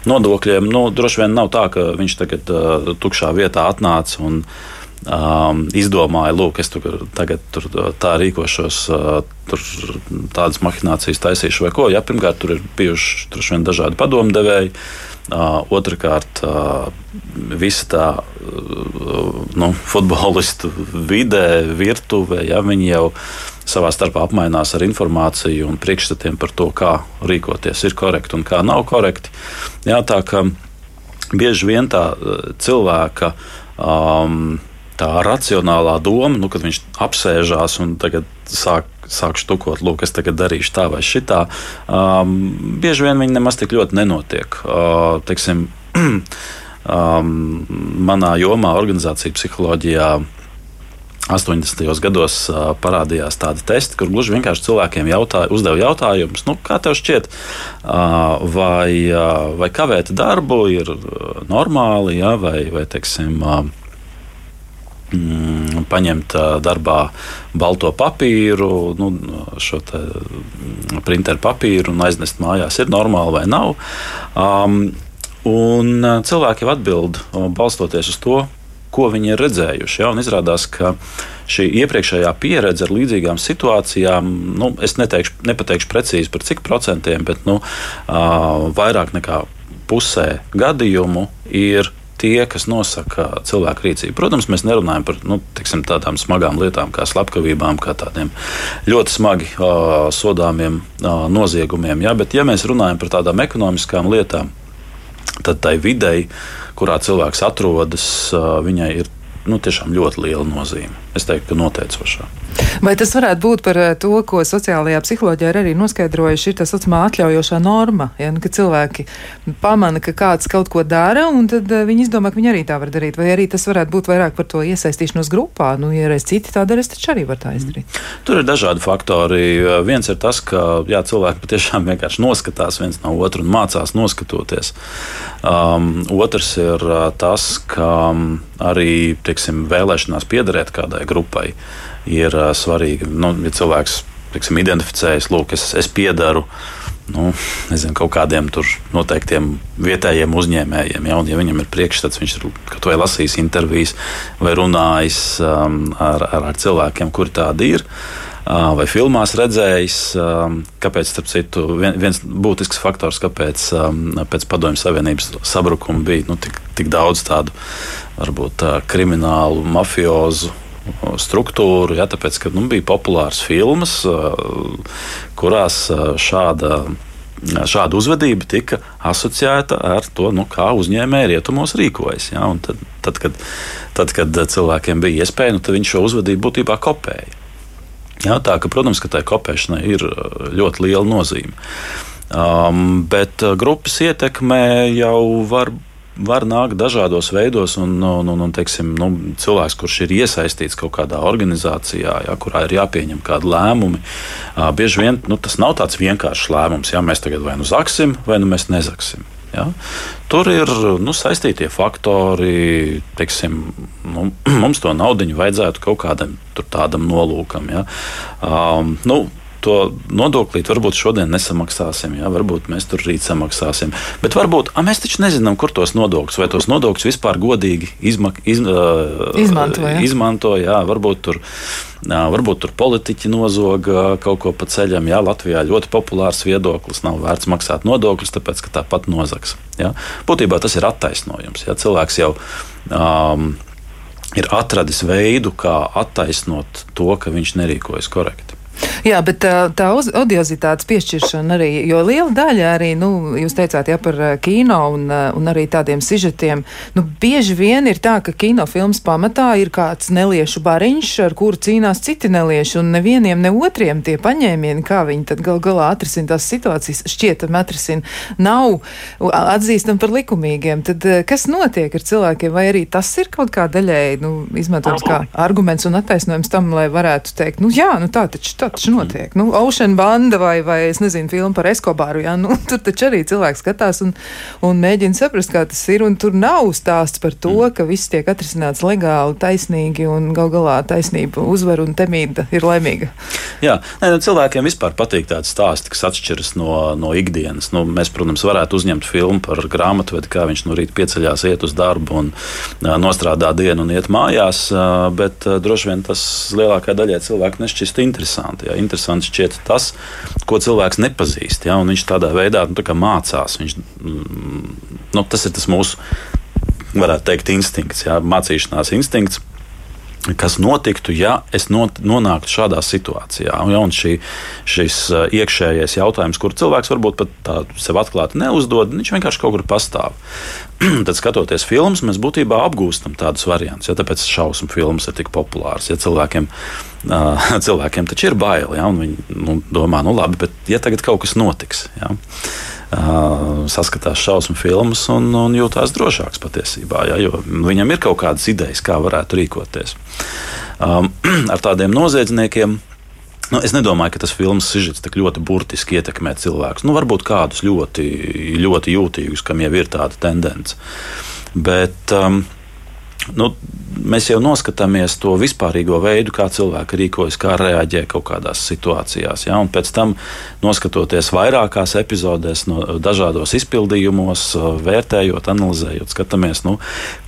nodokļiem. Nu, droši vien nav tā, ka viņš tagad uh, tukšā vietā atnāca un um, izdomāja, lūk, es tur, tagad tur, tā rīkošos, uh, tur tādas mahinācijas taisīšu vai ko. Ja, pirmkārt, tur ir bijuši dažādi padomdevēji. Uh, Otrakārt, uh, visa tā uh, nu, futbolistu vide, virtuve, ja, viņi jau savā starpā apmainās ar informāciju un priekšstatiem par to, kā rīkoties ir korekti un kā nav korekti. Jā, tā kā bieži vien tā cilvēka. Um, tā racionālā doma, nu, kad viņš apsēžās un tagad sāk, sāk štukot, lūk, es tagad darīšu tā vai šitā, um, bieži vien viņi nemaz tik ļoti nenotiek. Uh, teiksim, um, manā jomā, organizācija psiholoģijā. 80. gados uh, parādījās tādi testi, kur gluži vienkārši cilvēkiem jautāja, uzdeva jautājumus, nu, kā tev šķiet, uh, vai, uh, vai kavēt darbu ir normāli, ja, vai, vai teiksim, uh, mm, paņemt darbā balto papīru, nu, šo mm, printeru papīru un aiznest mājās, ir normāli vai nav. Um, un cilvēki jau atbild balstoties uz to, ko viņi ir redzējuši. Ja? Izrādās, ka šī iepriekšējā pieredze ar līdzīgām situācijām, nu, es neteikšu, nepateikšu precīzi par cik procentiem, bet nu, vairāk nekā pusē gadījumu ir tie, kas nosaka cilvēku rīcību. Protams, mēs nerunājam par nu, tiksim, tādām smagām lietām, kā slepkavībām, kā tādiem ļoti smagi uh, sodāmiem uh, noziegumiem. Ja? Bet, ja mēs runājam par tādām ekonomiskām lietām, tad tai videi, kurā cilvēks atrodas, uh, viņai ir nu, tiešām ļoti liela nozīme. Es teiktu, ka noteicošā. Vai tas varētu būt par eh, to, ko sociālajā psiholoģijā ir arī noskaidrojuši, ir tā saucamā atļaujošā norma, ja, nu, ka cilvēki pamana, ka kāds kaut ko dara, un tad uh, viņi izdomā, ka viņi arī tā var darīt, vai arī tas varētu būt vairāk par to iesaistīšanos grupā, nu, ja reiz citi tā dara, es taču arī varu tā izdarīt. Tur ir dažādi faktori. Viens ir tas, ka jā, cilvēki patiešām vienkārši noskatās viens no otra un mācās noskatoties. Um, otrs ir uh, tas, ka um, arī teiksim, vēlēšanās piederēt kādai grupai ir uh, svarīgi. Nu, ja cilvēks teiksim, identificējas, lūk, es, es piedaru. Nu, nezinu, kaut kādiem noteiktiem vietējiem uzņēmējiem. Ja, ja viņam ir priekšstats, viņš ir vai lasījis intervijas vai runājis um, ar, ar, ar cilvēkiem, kuri tādi ir. Uh, vai filmās redzējis, um, kāpēc, starp citu, vien, viens būtisks faktors, kāpēc um, pēc Padomju Savienības sabrukuma bija nu, tik, tik daudz tādu varbūt uh, kriminālu, mafiozu struktūru, ja, tāpēc, ka nu, bija populāras filmas, kurās šāda. Šāda uzvedība tika asociēta ar to, nu, kā uzņēmēji rietumos rīkojas. Ja? Un tad, tad, kad, tad, kad cilvēkiem bija iespēja, nu, viņi šo uzvedību būtībā kopēja. Ja? Tā, ka, protams, ka tai kopēšanai ir ļoti liela nozīme. Um, bet grupas ietekme jau var būt var nākt dažādos veidos, un, un, un, un teiksim, nu, cilvēks, kurš ir iesaistīts kaut kādā organizācijā, ja, kurā ir jāpieņem kādi lēmumi, bieži vien nu, tas nav tāds vienkāršs lēmums. Ja, mēs tagad vai nu zaksim, vai nu mēs nezaksim. Ja? Tur ir nu, saistītie faktori. Teiksim, nu, mums to naudu vajadzētu kaut kādam tādam nolūkam. Ja? Um, nu, to nodoklīt varbūt šodien nesamaksāsim, jā, varbūt mēs tur rīt samaksāsim. Bet varbūt a, mēs taču nezinām, kur tos nodokļus, vai tos nodokļus vispār godīgi izmak, iz, uh, izmanto. Jā. izmanto jā, varbūt tur. Varbūt tur politiķi nozoga kaut ko pa ceļam. Jā, Latvijā ļoti populārs viedoklis. Nav vērts maksāt nodokļus, tāpēc ka tāpat nozags. Jā. Būtībā tas ir attaisnojums. Jā. Cilvēks jau um, ir atradis veidu, kā attaisnot to, ka viņš nerīkojas korekti. Jā, bet tā, tā odiozitātes piešķiršana arī, jo liela daļa arī, nu, jūs teicāt, jā, par kino un, un arī tādiem sižetiem, nu, bieži vien ir tā, ka kinofilms pamatā ir kāds neliešu bariņš, ar kuru cīnās citi nelieši, un nevieniem ne otriem tie paņēmieni, kā viņi tad gal galā atrisina tās situācijas, šķietam atrisina, nav atzīstam par likumīgiem. Tad kas notiek ar cilvēkiem, vai arī tas ir kaut kā daļēji, nu, izmantojams kā arguments un attaisnojums tam, lai varētu teikt, nu, jā, nu, tā taču tā taču notiek. Nu, Ocean banda vai, vai es nezinu, filmu par Eskobaru, jā, nu, tur taču arī cilvēks skatās un, un mēģina saprast, kā tas ir. Un tur nav stāsts par to, mm. ka viss tiek atrisināts legāli, taisnīgi un gal galā taisnība uzvar un temība ir laimīga. Jā, ne, nu, cilvēkiem vispār patīk tāds stāsts, kas atšķiras no, no ikdienas. Nu, mēs, protams, varētu uzņemt filmu par grāmatvedi, kā viņš no rīta pieceļās, iet uz darbu un nostrādā dienu un iet mājās, bet droši vien tas lielākajai daļai cilvēku nešķist interesanti interesanti. Ja? Interesanti šķiet tas, ko cilvēks nepazīst. Ja? Viņš tādā veidā nu, tā mācās. Viņš, mm, nu, tas ir tas mūsu, varētu teikt, instinkts, ja? mācīšanās instinkts kas notiktu, ja es not, nonāktu šādā situācijā. Ja, un šī, šis uh, iekšējais jautājums, kur cilvēks varbūt pat tā sev atklāti neuzdod, viņš vienkārši kaut kur pastāv. Tad, skatoties filmas, mēs būtībā apgūstam tādus variantus. Ja, tāpēc šausmu filmas ir tik populāras. Ja cilvēkiem, uh, cilvēkiem taču ir bail, ja, un viņi nu, domā, nu labi, bet ja tagad kaut kas notiks. Ja, saskatās šausmu filmas un, un jūtas drošāks patiesībā. Ja, viņam ir kaut kādas idejas, kā varētu rīkoties. Um, ar tādiem noziedzniekiem. Nu, es nedomāju, ka tas filmas sižets tik ļoti burtiski ietekmē cilvēkus. Nu, varbūt kādus ļoti, ļoti jūtīgus, kam jau ir tāda tendence. Bet um, nu, mēs jau noskatāmies to vispārīgo veidu, kā cilvēki rīkojas, kā reaģē kaut kādās situācijās. Ja? Un pēc tam, noskatoties vairākās epizodēs, no dažādos izpildījumos, vērtējot, analizējot, skatāmies, nu,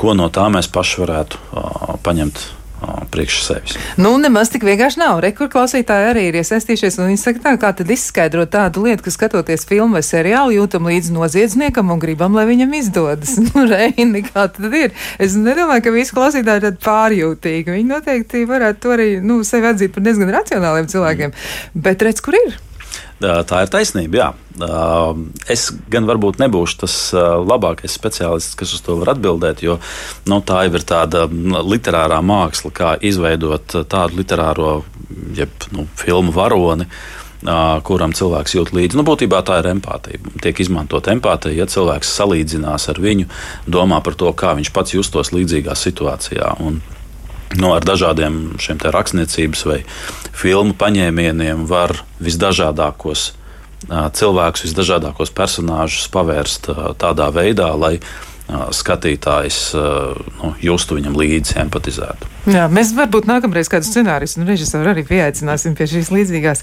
ko no tā mēs paši varētu uh, paņemt priekš sevis. Nu, nemaz tik vienkārši nav. Rekur klausītāji arī ir iesaistījušies, un viņi saka, tā, kā tad izskaidrot tādu lietu, ka skatoties filmu vai seriālu, jūtam līdzi noziedzniekam un gribam, lai viņam izdodas. Nu, Reini, kā tad ir? Es nedomāju, ka visi klausītāji ir pārjūtīgi. Viņi noteikti varētu to arī, nu, sevi atzīt par diezgan racionāliem cilvēkiem. Mm. Bet redz, kur ir? Tā ir taisnība. Jā. Es gan varbūt nebūšu tas labākais speciālists, kas uz to var atbildēt, jo nu, tā jau ir tāda literārā māksla, kā izveidot tādu literāro, jeb nu, filmu varoni. Kuram cilvēks jūt līdzi. Nu, būtībā tā ir empātija. Tiek izmantot empātija, ja cilvēks salīdzinās ar viņu, domā par to, kā viņš pats justos līdzīgā situācijā. Un nu, ar dažādiem šiem rakstniecības vai filmu paņēmieniem var visdažādākos cilvēkus, visdažādākos personāžus pavērst tādā veidā, lai skatītājs nu, justu viņam līdzi, empatizētu. Jā, mēs varbūt nākamreiz kādu scenāriju un režisoru arī pieaicināsim pie šīs līdzīgās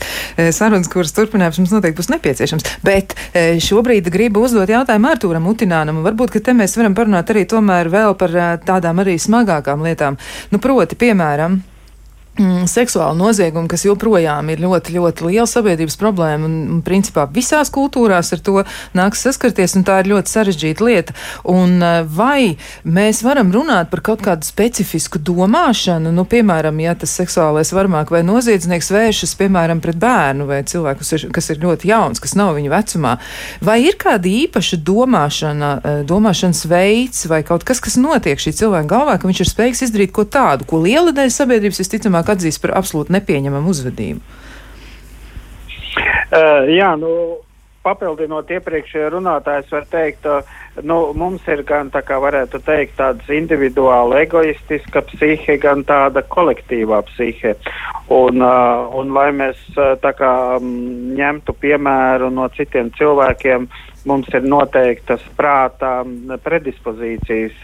sarunas, kuras turpinājums mums noteikti būs nepieciešams. Bet šobrīd gribu uzdot jautājumu Artūram Utinānam, un varbūt, ka te mēs varam parunāt arī tomēr vēl par tādām arī smagākām lietām. Nu, proti, piemēram, seksuāla nozieguma, kas joprojām ir ļoti, ļoti liela sabiedrības problēma, un, un principā visās kultūrās ar to nāks saskarties, un tā ir ļoti sarežģīta lieta. Un eh, vai mēs varam runāt par kaut kādu specifisku domāšanu, nu, piemēram, ja tas seksuālais varmāk vai noziedznieks vēršas, piemēram, pret bērnu vai cilvēku, kas ir, kas ir ļoti jauns, kas nav viņa vecumā, vai ir kāda īpaša domāšana, eh, domāšanas veids vai kaut kas, kas notiek šī cilvēka galvā, ka viņš ir spējīgs izdarīt ko tādu, ko liela daļa sabiedrības visticamāk visticamāk atzīst par absolūti nepieņemamu uzvedību. Uh, jā, nu, papildinot iepriekšējā runātājs, var teikt, uh, nu, mums ir gan tā kā varētu teikt tādas individuāla egoistiska psihe, gan tāda kolektīvā psihe. Un, uh, un lai mēs uh, tā kā um, ņemtu piemēru no citiem cilvēkiem, uh, mums ir noteiktas prātā predispozīcijas.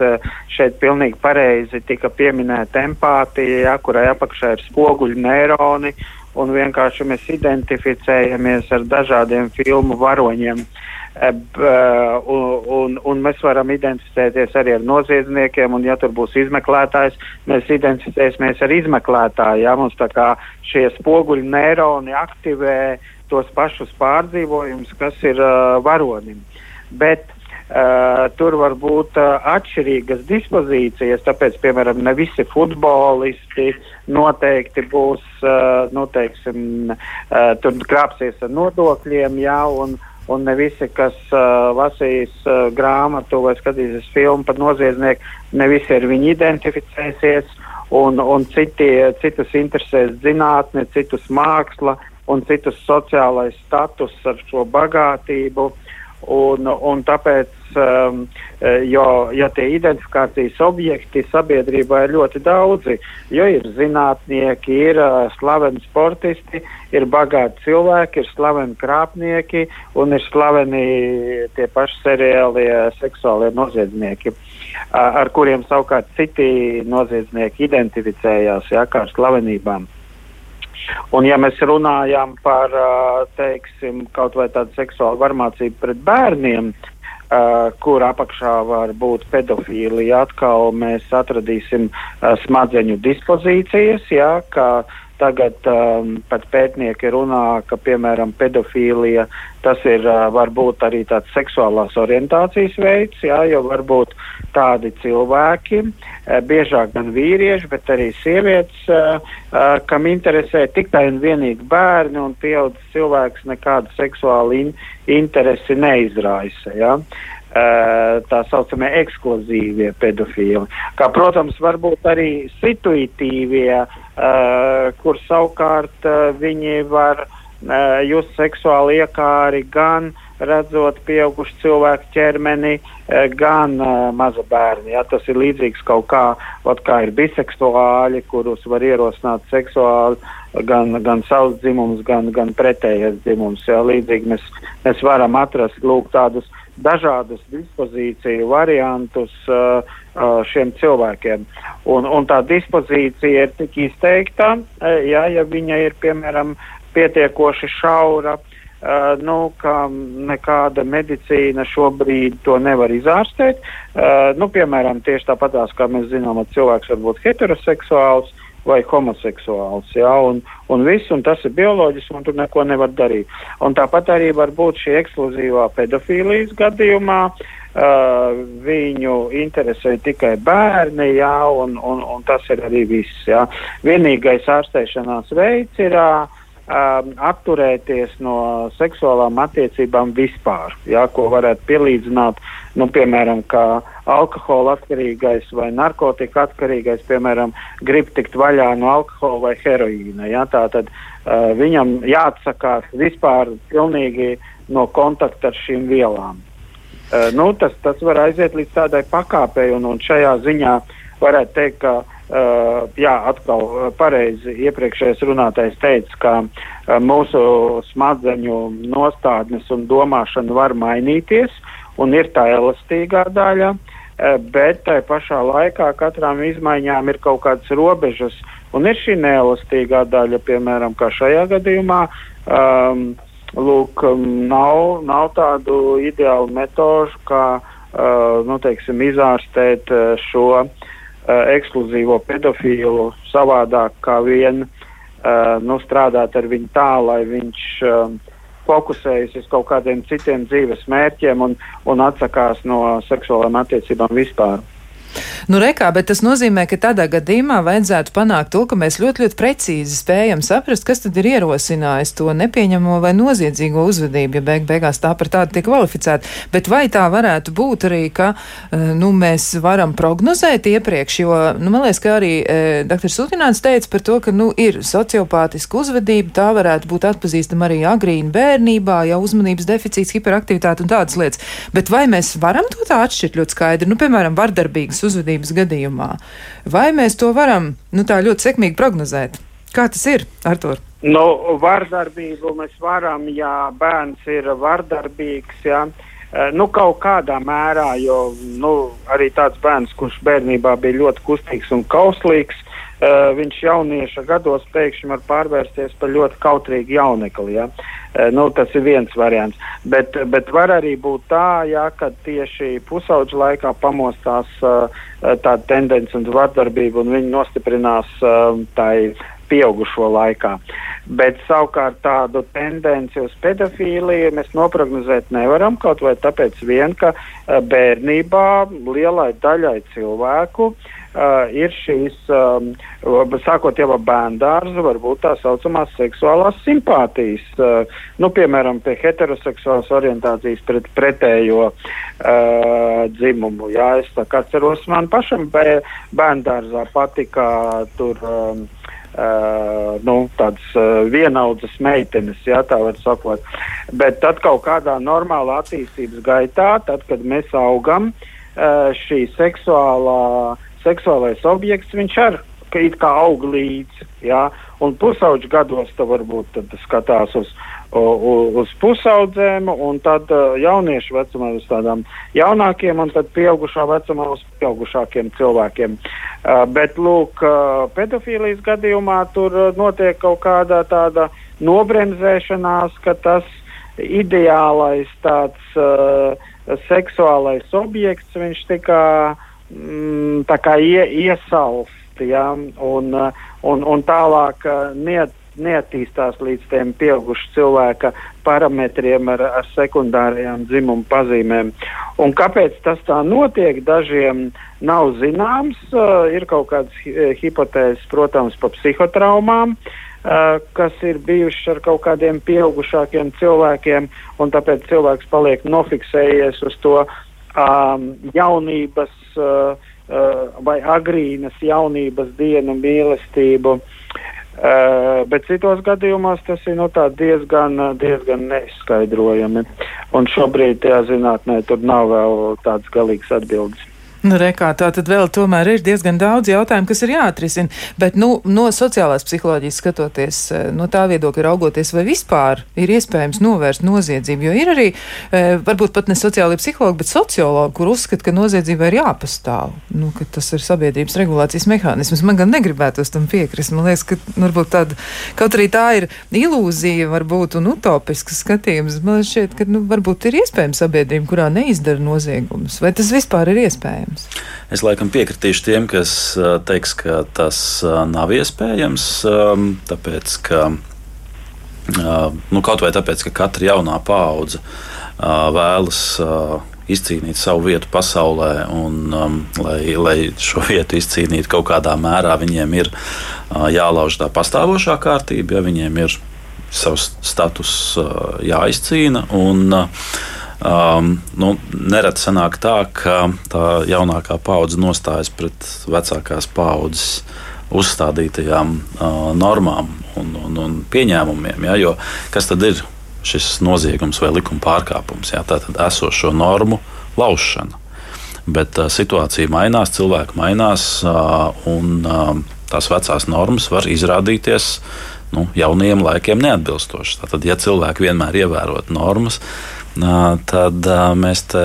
Šeit pilnīgi pareizi tika pieminēta empātija, ja, kurai apakšā ir spoguļu neironi, un vienkārši mēs identificējamies ar dažādiem filmu varoņiem. E, un, un, un mēs varam identificēties arī ar noziedzniekiem, un, ja tur būs izmeklētājs, mēs identificēsimies ar izmeklētāju. Ja? Mums tā kā šie spoguļu neironi aktivē tos pašus pārdzīvojumus, kas ir uh, varonim. Bet Uh, tur var būt uh, atšķirīgas dispozīcijas, tāpēc, piemēram, ne visi futbolisti noteikti būs, uh, nu, teiksim, uh, tur krāpsies ar nodokļiem, jā, un, un ne visi, kas uh, lasīs uh, grāmatu vai skatīsies filmu par noziedznieku, ne visi ar viņu identificēsies, un, un citi, citus interesēs zinātne, citus māksla un citus sociālais status ar šo bagātību. Un, un tāpēc um, jo, jo tie identifikācijas objekti sabiedrībā ir ļoti daudzi, jo ir zinātnieki, ir uh, slaveni sportisti, ir bagāti cilvēki, ir slaveni krāpnieki un ir slaveni tie paši seriālie seksuālie noziedznieki, uh, ar kuriem savukārt citi noziedznieki identificējās jā, kā ar slavenībām. Un, ja mēs runājam par teiksim, kaut vai tādu seksuālu varmācību pret bērniem, Uh, kur apakšā var būt pedofīlija. Atkal mēs atradīsim uh, smadzeņu dispozīcijas, jā, kā tagad um, pat pētnieki runā, ka, piemēram, pedofīlija tas ir uh, varbūt arī tāds seksuālās orientācijas veids, jā, jo varbūt tādi cilvēki, uh, biežāk gan vīrieši, bet arī sievietes, uh, uh, kam interesē tikai un vienīgi bērni un pieaudzis cilvēks nekādu seksuālu in interesi neizraisa. Ja? Uh, tā saucamie ekskluzīvie pedofili. Kā, protams, varbūt arī situītīvie, uh, kur savukārt uh, viņi var uh, just seksuāli iekāri gan redzot pieaugušu cilvēku ķermeni, uh, gan uh, maza bērni. Ja? Tas ir līdzīgs kaut kā, ot, kā ir biseksuāļi, kurus var ierosināt seksuāli gan, gan savs dzimums, gan, gan pretējais dzimums. Jā, līdzīgi mēs, mēs varam atrast lūk, tādus dažādus dispozīciju variantus uh, uh, šiem cilvēkiem. Un, un tā dispozīcija ir tik izteikta, uh, jā, ja viņa ir piemēram pietiekoši šaura. Uh, nu, ka nekāda medicīna šobrīd to nevar izārstēt. Uh, nu, piemēram, tieši tāpatās, kā mēs zinām, cilvēks var būt heteroseksuāls, vai homoseksuāls. Ja, un, un viss, un tas ir bioloģiski, un tur neko nevar darīt. Un tāpat arī var būt šī ekskluzīvā pedofīlijas gadījumā. Uh, viņu interesē tikai bērni, jā, un, un, un tas ir arī viss. Jā. Vienīgais ārstēšanās veids ir uh, um, atturēties no seksuālām attiecībām vispār, jā, ko varētu pielīdzināt, nu, piemēram, kā alkohola atkarīgais vai narkotika atkarīgais, piemēram, grib tikt vaļā no alkohola vai heroīna. Jā, tā tad uh, viņam jāatsakās vispār pilnīgi no kontakta ar šīm vielām. Uh, nu, tas, tas var aiziet līdz tādai pakāpei, un, un šajā ziņā varētu teikt, ka Uh, jā, atkal uh, pareizi iepriekšējais runātais teica, ka uh, mūsu smadzeņu nostādnes un domāšana var mainīties, un ir tā elastīgā daļa, uh, bet tai pašā laikā katrām izmaiņām ir kaut kādas robežas, un ir šī neelastīgā daļa, piemēram, kā šajā gadījumā. Um, Lūk, um, nav, nav tādu ideālu metožu, kā uh, nu, teiksim, izārstēt uh, šo uh, ekskluzīvo pedofīlu savādāk kā vien uh, nu, strādāt ar viņu tā, lai viņš uh, fokusējas uz kaut kādiem citiem dzīves mērķiem un, un atsakās no seksuālām attiecībām vispār. Nu, rekā, bet tas nozīmē, ka tādā gadījumā vajadzētu panākt to, ka mēs ļoti, ļoti precīzi spējam saprast, kas tad ir ierosinājis to nepieņemo vai noziedzīgo uzvedību, ja beig beigās tā par tādu tiek kvalificēta. Bet vai tā varētu būt arī, ka eh, nu, mēs varam prognozēt iepriekš, jo, nu, man liekas, ka arī e, dr. Sutināns teica par to, ka, nu, ir sociopātiska uzvedība, tā varētu būt atpazīstama arī agrīna bērnībā, ja uzmanības deficīts, hiperaktivitāte un tādas lietas. Bet vai mēs varam to tā atšķirt ļoti skaidri? Nu, piemēram, vardarbīgas uzvedības gadījumā. Vai mēs to varam nu, tā ļoti sekmīgi prognozēt? Kā tas ir, Artur? Nu, vardarbību mēs varam, ja bērns ir vardarbīgs. Ja. Eh, nu, kaut kādā mērā, jo nu, arī tāds bērns, kurš bērnībā bija ļoti kustīgs un kauslīgs, uh, viņš jaunieša gados pēkšņi var pārvērsties par ļoti kautrīgu jaunekli. Ja? Uh, nu, tas ir viens variants. Bet, bet var arī būt tā, ja, ka tieši pusauģa laikā pamostās uh, tāda tendence un vardarbība, un viņi nostiprinās uh, tai pieaugušo laikā. Bet savukārt tādu tendenci uz pedofīliju mēs noprognozēt nevaram, kaut vai tāpēc vien, ka bērnībā lielai daļai cilvēku uh, uh, ir šīs, um, sākot jau ar bērnu dārzu, varbūt tā saucamās seksuālās simpātijas. Uh, nu, piemēram, pie heteroseksuālas orientācijas pret pretējo uh, dzimumu. Jā, es tā kā atceros, man pašam bērnu dārzā patika tur. Um, Uh, nu, tādas uh, vienaudzes meitenes, ja tā var sakot. Bet tad kaut kādā normālā attīstības gaitā, tad, kad mēs augam, uh, šī seksuālā uh, seksuālais objekts, viņš ar it kā aug līdzi. Ja? Un pusauģu gados tā varbūt tad skatās uz, uz, uz pusaudzēm, un tad uh, jauniešu vecumā uz tādām jaunākiem, un tad pieaugušā vecumā uz pieaugušākiem cilvēkiem. Uh, bet, lūk, uh, pedofīlijas gadījumā tur notiek kaut kāda tāda nobremzēšanās, ka tas ideālais tāds uh, seksuālais objekts, viņš tikai mm, ie, iesalst, ja, un, un, un tālāk niet, neattīstās līdz tiem pieaugušu cilvēka parametriem ar, ar sekundārajām dzimumu pazīmēm. Un kāpēc tas tā notiek, dažiem nav zināms. Uh, ir kaut kādas hipotēzes, protams, par psihotraumām. Uh, kas ir bijušas ar kaut kādiem pieaugušākiem cilvēkiem, un tāpēc cilvēks paliek nofiksējies uz to um, jaunības uh, uh, vai agrīnas jaunības dienu mīlestību. Uh, bet citos gadījumos tas ir nu, diezgan, diezgan neizskaidrojami. Un šobrīd tajā zinātnē tur nav vēl tādas galīgas atbildes. Nu, rekā, tā tad vēl tomēr ir diezgan daudz jautājumu, kas ir jāatrisina. Bet, nu, no sociālās psiholoģijas skatoties, eh, no tā viedokļa raugoties, vai vispār ir iespējams novērst noziedzību, jo ir arī, eh, varbūt pat ne sociāli psihologi, bet sociologi, kur uzskata, ka noziedzība ir jāpastāv, nu, tas ir sabiedrības regulācijas mehānisms. Man gan negribētos tam piekrist. Man liekas, ka nu, varbūt tāda, kaut arī tā ir ilūzija, varbūt un utopisks skatījums, man šķiet, ka, nu, varbūt ir iespējams sabiedrība, kurā neizdara noziegumus. Vai tas vispār ir iespējams? Iespējams? Es laikam piekritīšu tiem, kas teiks, ka tas nav iespējams, tāpēc ka nu, kaut vai tāpēc, ka katra jaunā paudze vēlas izcīnīt savu vietu pasaulē, un, um, lai, lai šo vietu izcīnītu kaut kādā mērā, viņiem ir uh, jālauž tā pastāvošā kārtība, ja viņiem ir savs status uh, jāizcīna. Un, uh, Um, nu, nereti sanāk tā, ka tā jaunākā paudze nostājas pret vecākās paudzes uzstādītajām uh, normām un, un, un pieņēmumiem. Ja, jo kas tad ir šis noziegums vai likuma pārkāpums? Ja, tā tad esošo normu laušana. Bet uh, situācija mainās, cilvēki mainās, uh, un uh, tās vecās normas var izrādīties nu, jauniem laikiem neatbilstošas. Tātad, ja cilvēki vienmēr ievērot normas, uh, tad mēs te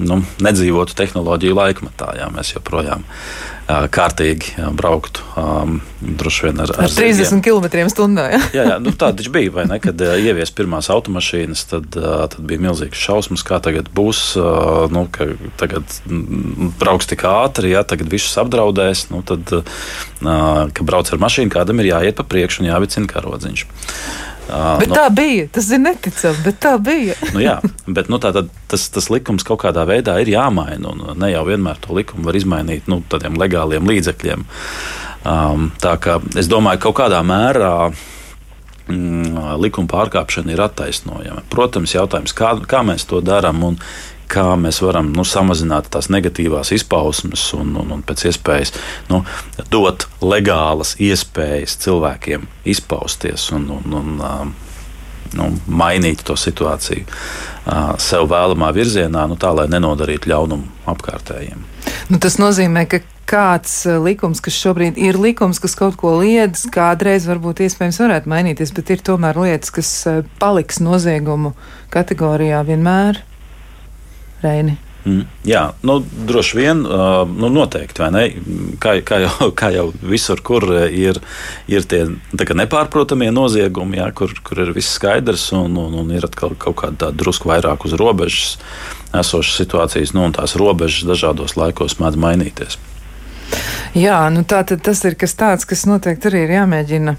nu, nedzīvotu tehnoloģiju laikmetā. Jā, mēs joprojām kārtīgi brauktu um, droši vien ar, ar, ar 30 km/h. Ja? jā, jā nu, tā taču bija. Ne, kad uh, ievies pirmās automašīnas, tad, uh, tad bija milzīgs šausmas, kā tagad būs. Uh, nu, tagad brauks tik ātri, ja tagad visus apdraudēs. Nu, tad, uh, kad brauc ar mašīnu, kādam ir jāiet pa priekšu un jāvicina karodziņš. Bet no, tā bija. Tas ir neticami, bet tā bija. nu, jā, bet nu, tā, tad, tas, tas likums kaut kādā veidā ir jāmaina. Ne jau vienmēr to likumu var izmainīt nu, tādiem legāliem līdzekļiem. Um, tā kā es domāju, ka kaut kādā mērā mm, likuma pārkāpšana ir attaisnojama. Protams, jautājums, kā, kā mēs to darām un kā mēs varam nu, samazināt tās negatīvās izpausmes un, un, un pēc iespējas nu, dot legālas iespējas cilvēkiem izpausties un, un, un nu, mainīt to situāciju sev vēlamā virzienā, nu, tā lai nenodarītu ļaunumu apkārtējiem. Nu, tas nozīmē, ka kāds likums, kas šobrīd ir likums, kas kaut ko liedz, kādreiz varbūt iespējams varētu mainīties, bet ir tomēr lietas, kas paliks noziegumu kategorijā vienmēr. Reini? Mm, jā, nu, droši vien, uh, nu, noteikti? Kā, kā, jau, kā jau visur, kur ir, ir tie nepārprotamie noziegumi, jā, kur, kur ir viss skaidrs un, un, un ir atkal kaut kāda drusku vairāk uz robežas esošas situācijas, nu, un tās robežas dažādos laikos mēdz mainīties. Jā, nu tā tad tas ir kas tāds, kas noteikti arī ir jāmēģina,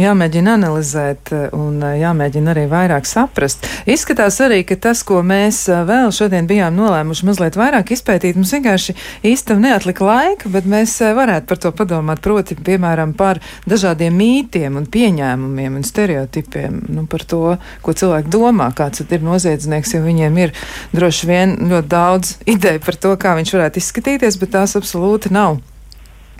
jāmēģina analizēt eh, un eh, jāmēģina arī vairāk saprast. Izskatās arī, ka tas, ko mēs eh, vēl šodien bijām nolēmuši mazliet vairāk izpētīt, mums vienkārši īstam neatlika laika, bet mēs varētu par to padomāt, proti, piemēram, par dažādiem mītiem un pieņēmumiem un stereotipiem, nu, par to, ko cilvēki domā, kāds ir noziedznieks, jo viņiem ir droši vien ļoti daudz ideju par to, kā viņš varētu izskatīties, bet tās absolūti nav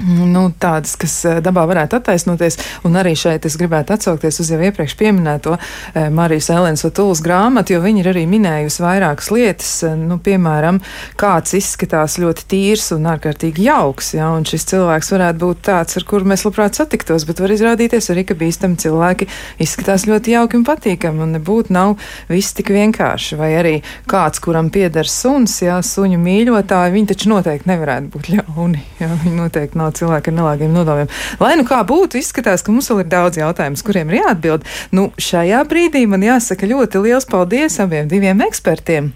nu, tādas, kas eh, dabā varētu attaisnoties. Un arī šeit es gribētu atsaukties uz jau iepriekš pieminēto eh, Marijas Elēnas Vatūlas grāmatu, jo viņa ir arī minējusi vairākas lietas, eh, nu, piemēram, kāds izskatās ļoti tīrs un ārkārtīgi jauks, ja, un šis cilvēks varētu būt tāds, ar kuru mēs labprāt satiktos, bet var izrādīties arī, ka bīstami cilvēki izskatās ļoti jauki un patīkami, un nebūtu nav viss tik vienkārši. Vai arī kāds, kuram pieder suns, ja suņu mīļotāji, viņi taču noteikti nevarētu būt ļauni, ja, viņi noteikti nav nav cilvēki ar nelāgiem nodomiem. Lai nu kā būtu, izskatās, ka mums vēl ir daudz jautājumu, kuriem ir jāatbild. Nu, šajā brīdī man jāsaka ļoti liels paldies abiem diviem ekspertiem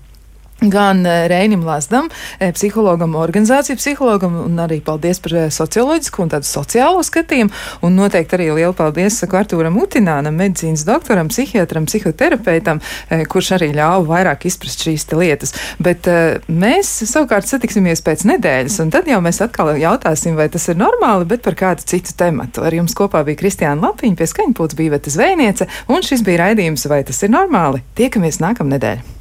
gan eh, Reinim Lazdam, eh, psihologam, organizāciju psihologam, un arī paldies par eh, socioloģisku un tādu sociālo skatījumu. Un noteikti arī lielu paldies saku Artūram Utinānam, medicīnas doktoram, psihiatram, psihoterapeitam, kurš arī ļāva vairāk izprast šīs lietas. Bet mēs savukārt satiksimies pēc nedēļas, un tad jau mēs atkal jautāsim, vai tas ir normāli, bet par kādu citu tematu. Ar jums kopā bija Kristiāna Lapiņa, pie skaņpūts bija Veta Zvejniece, un šis bija raidījums, vai tas ir normāli. Tiekamies nākamnedēļ!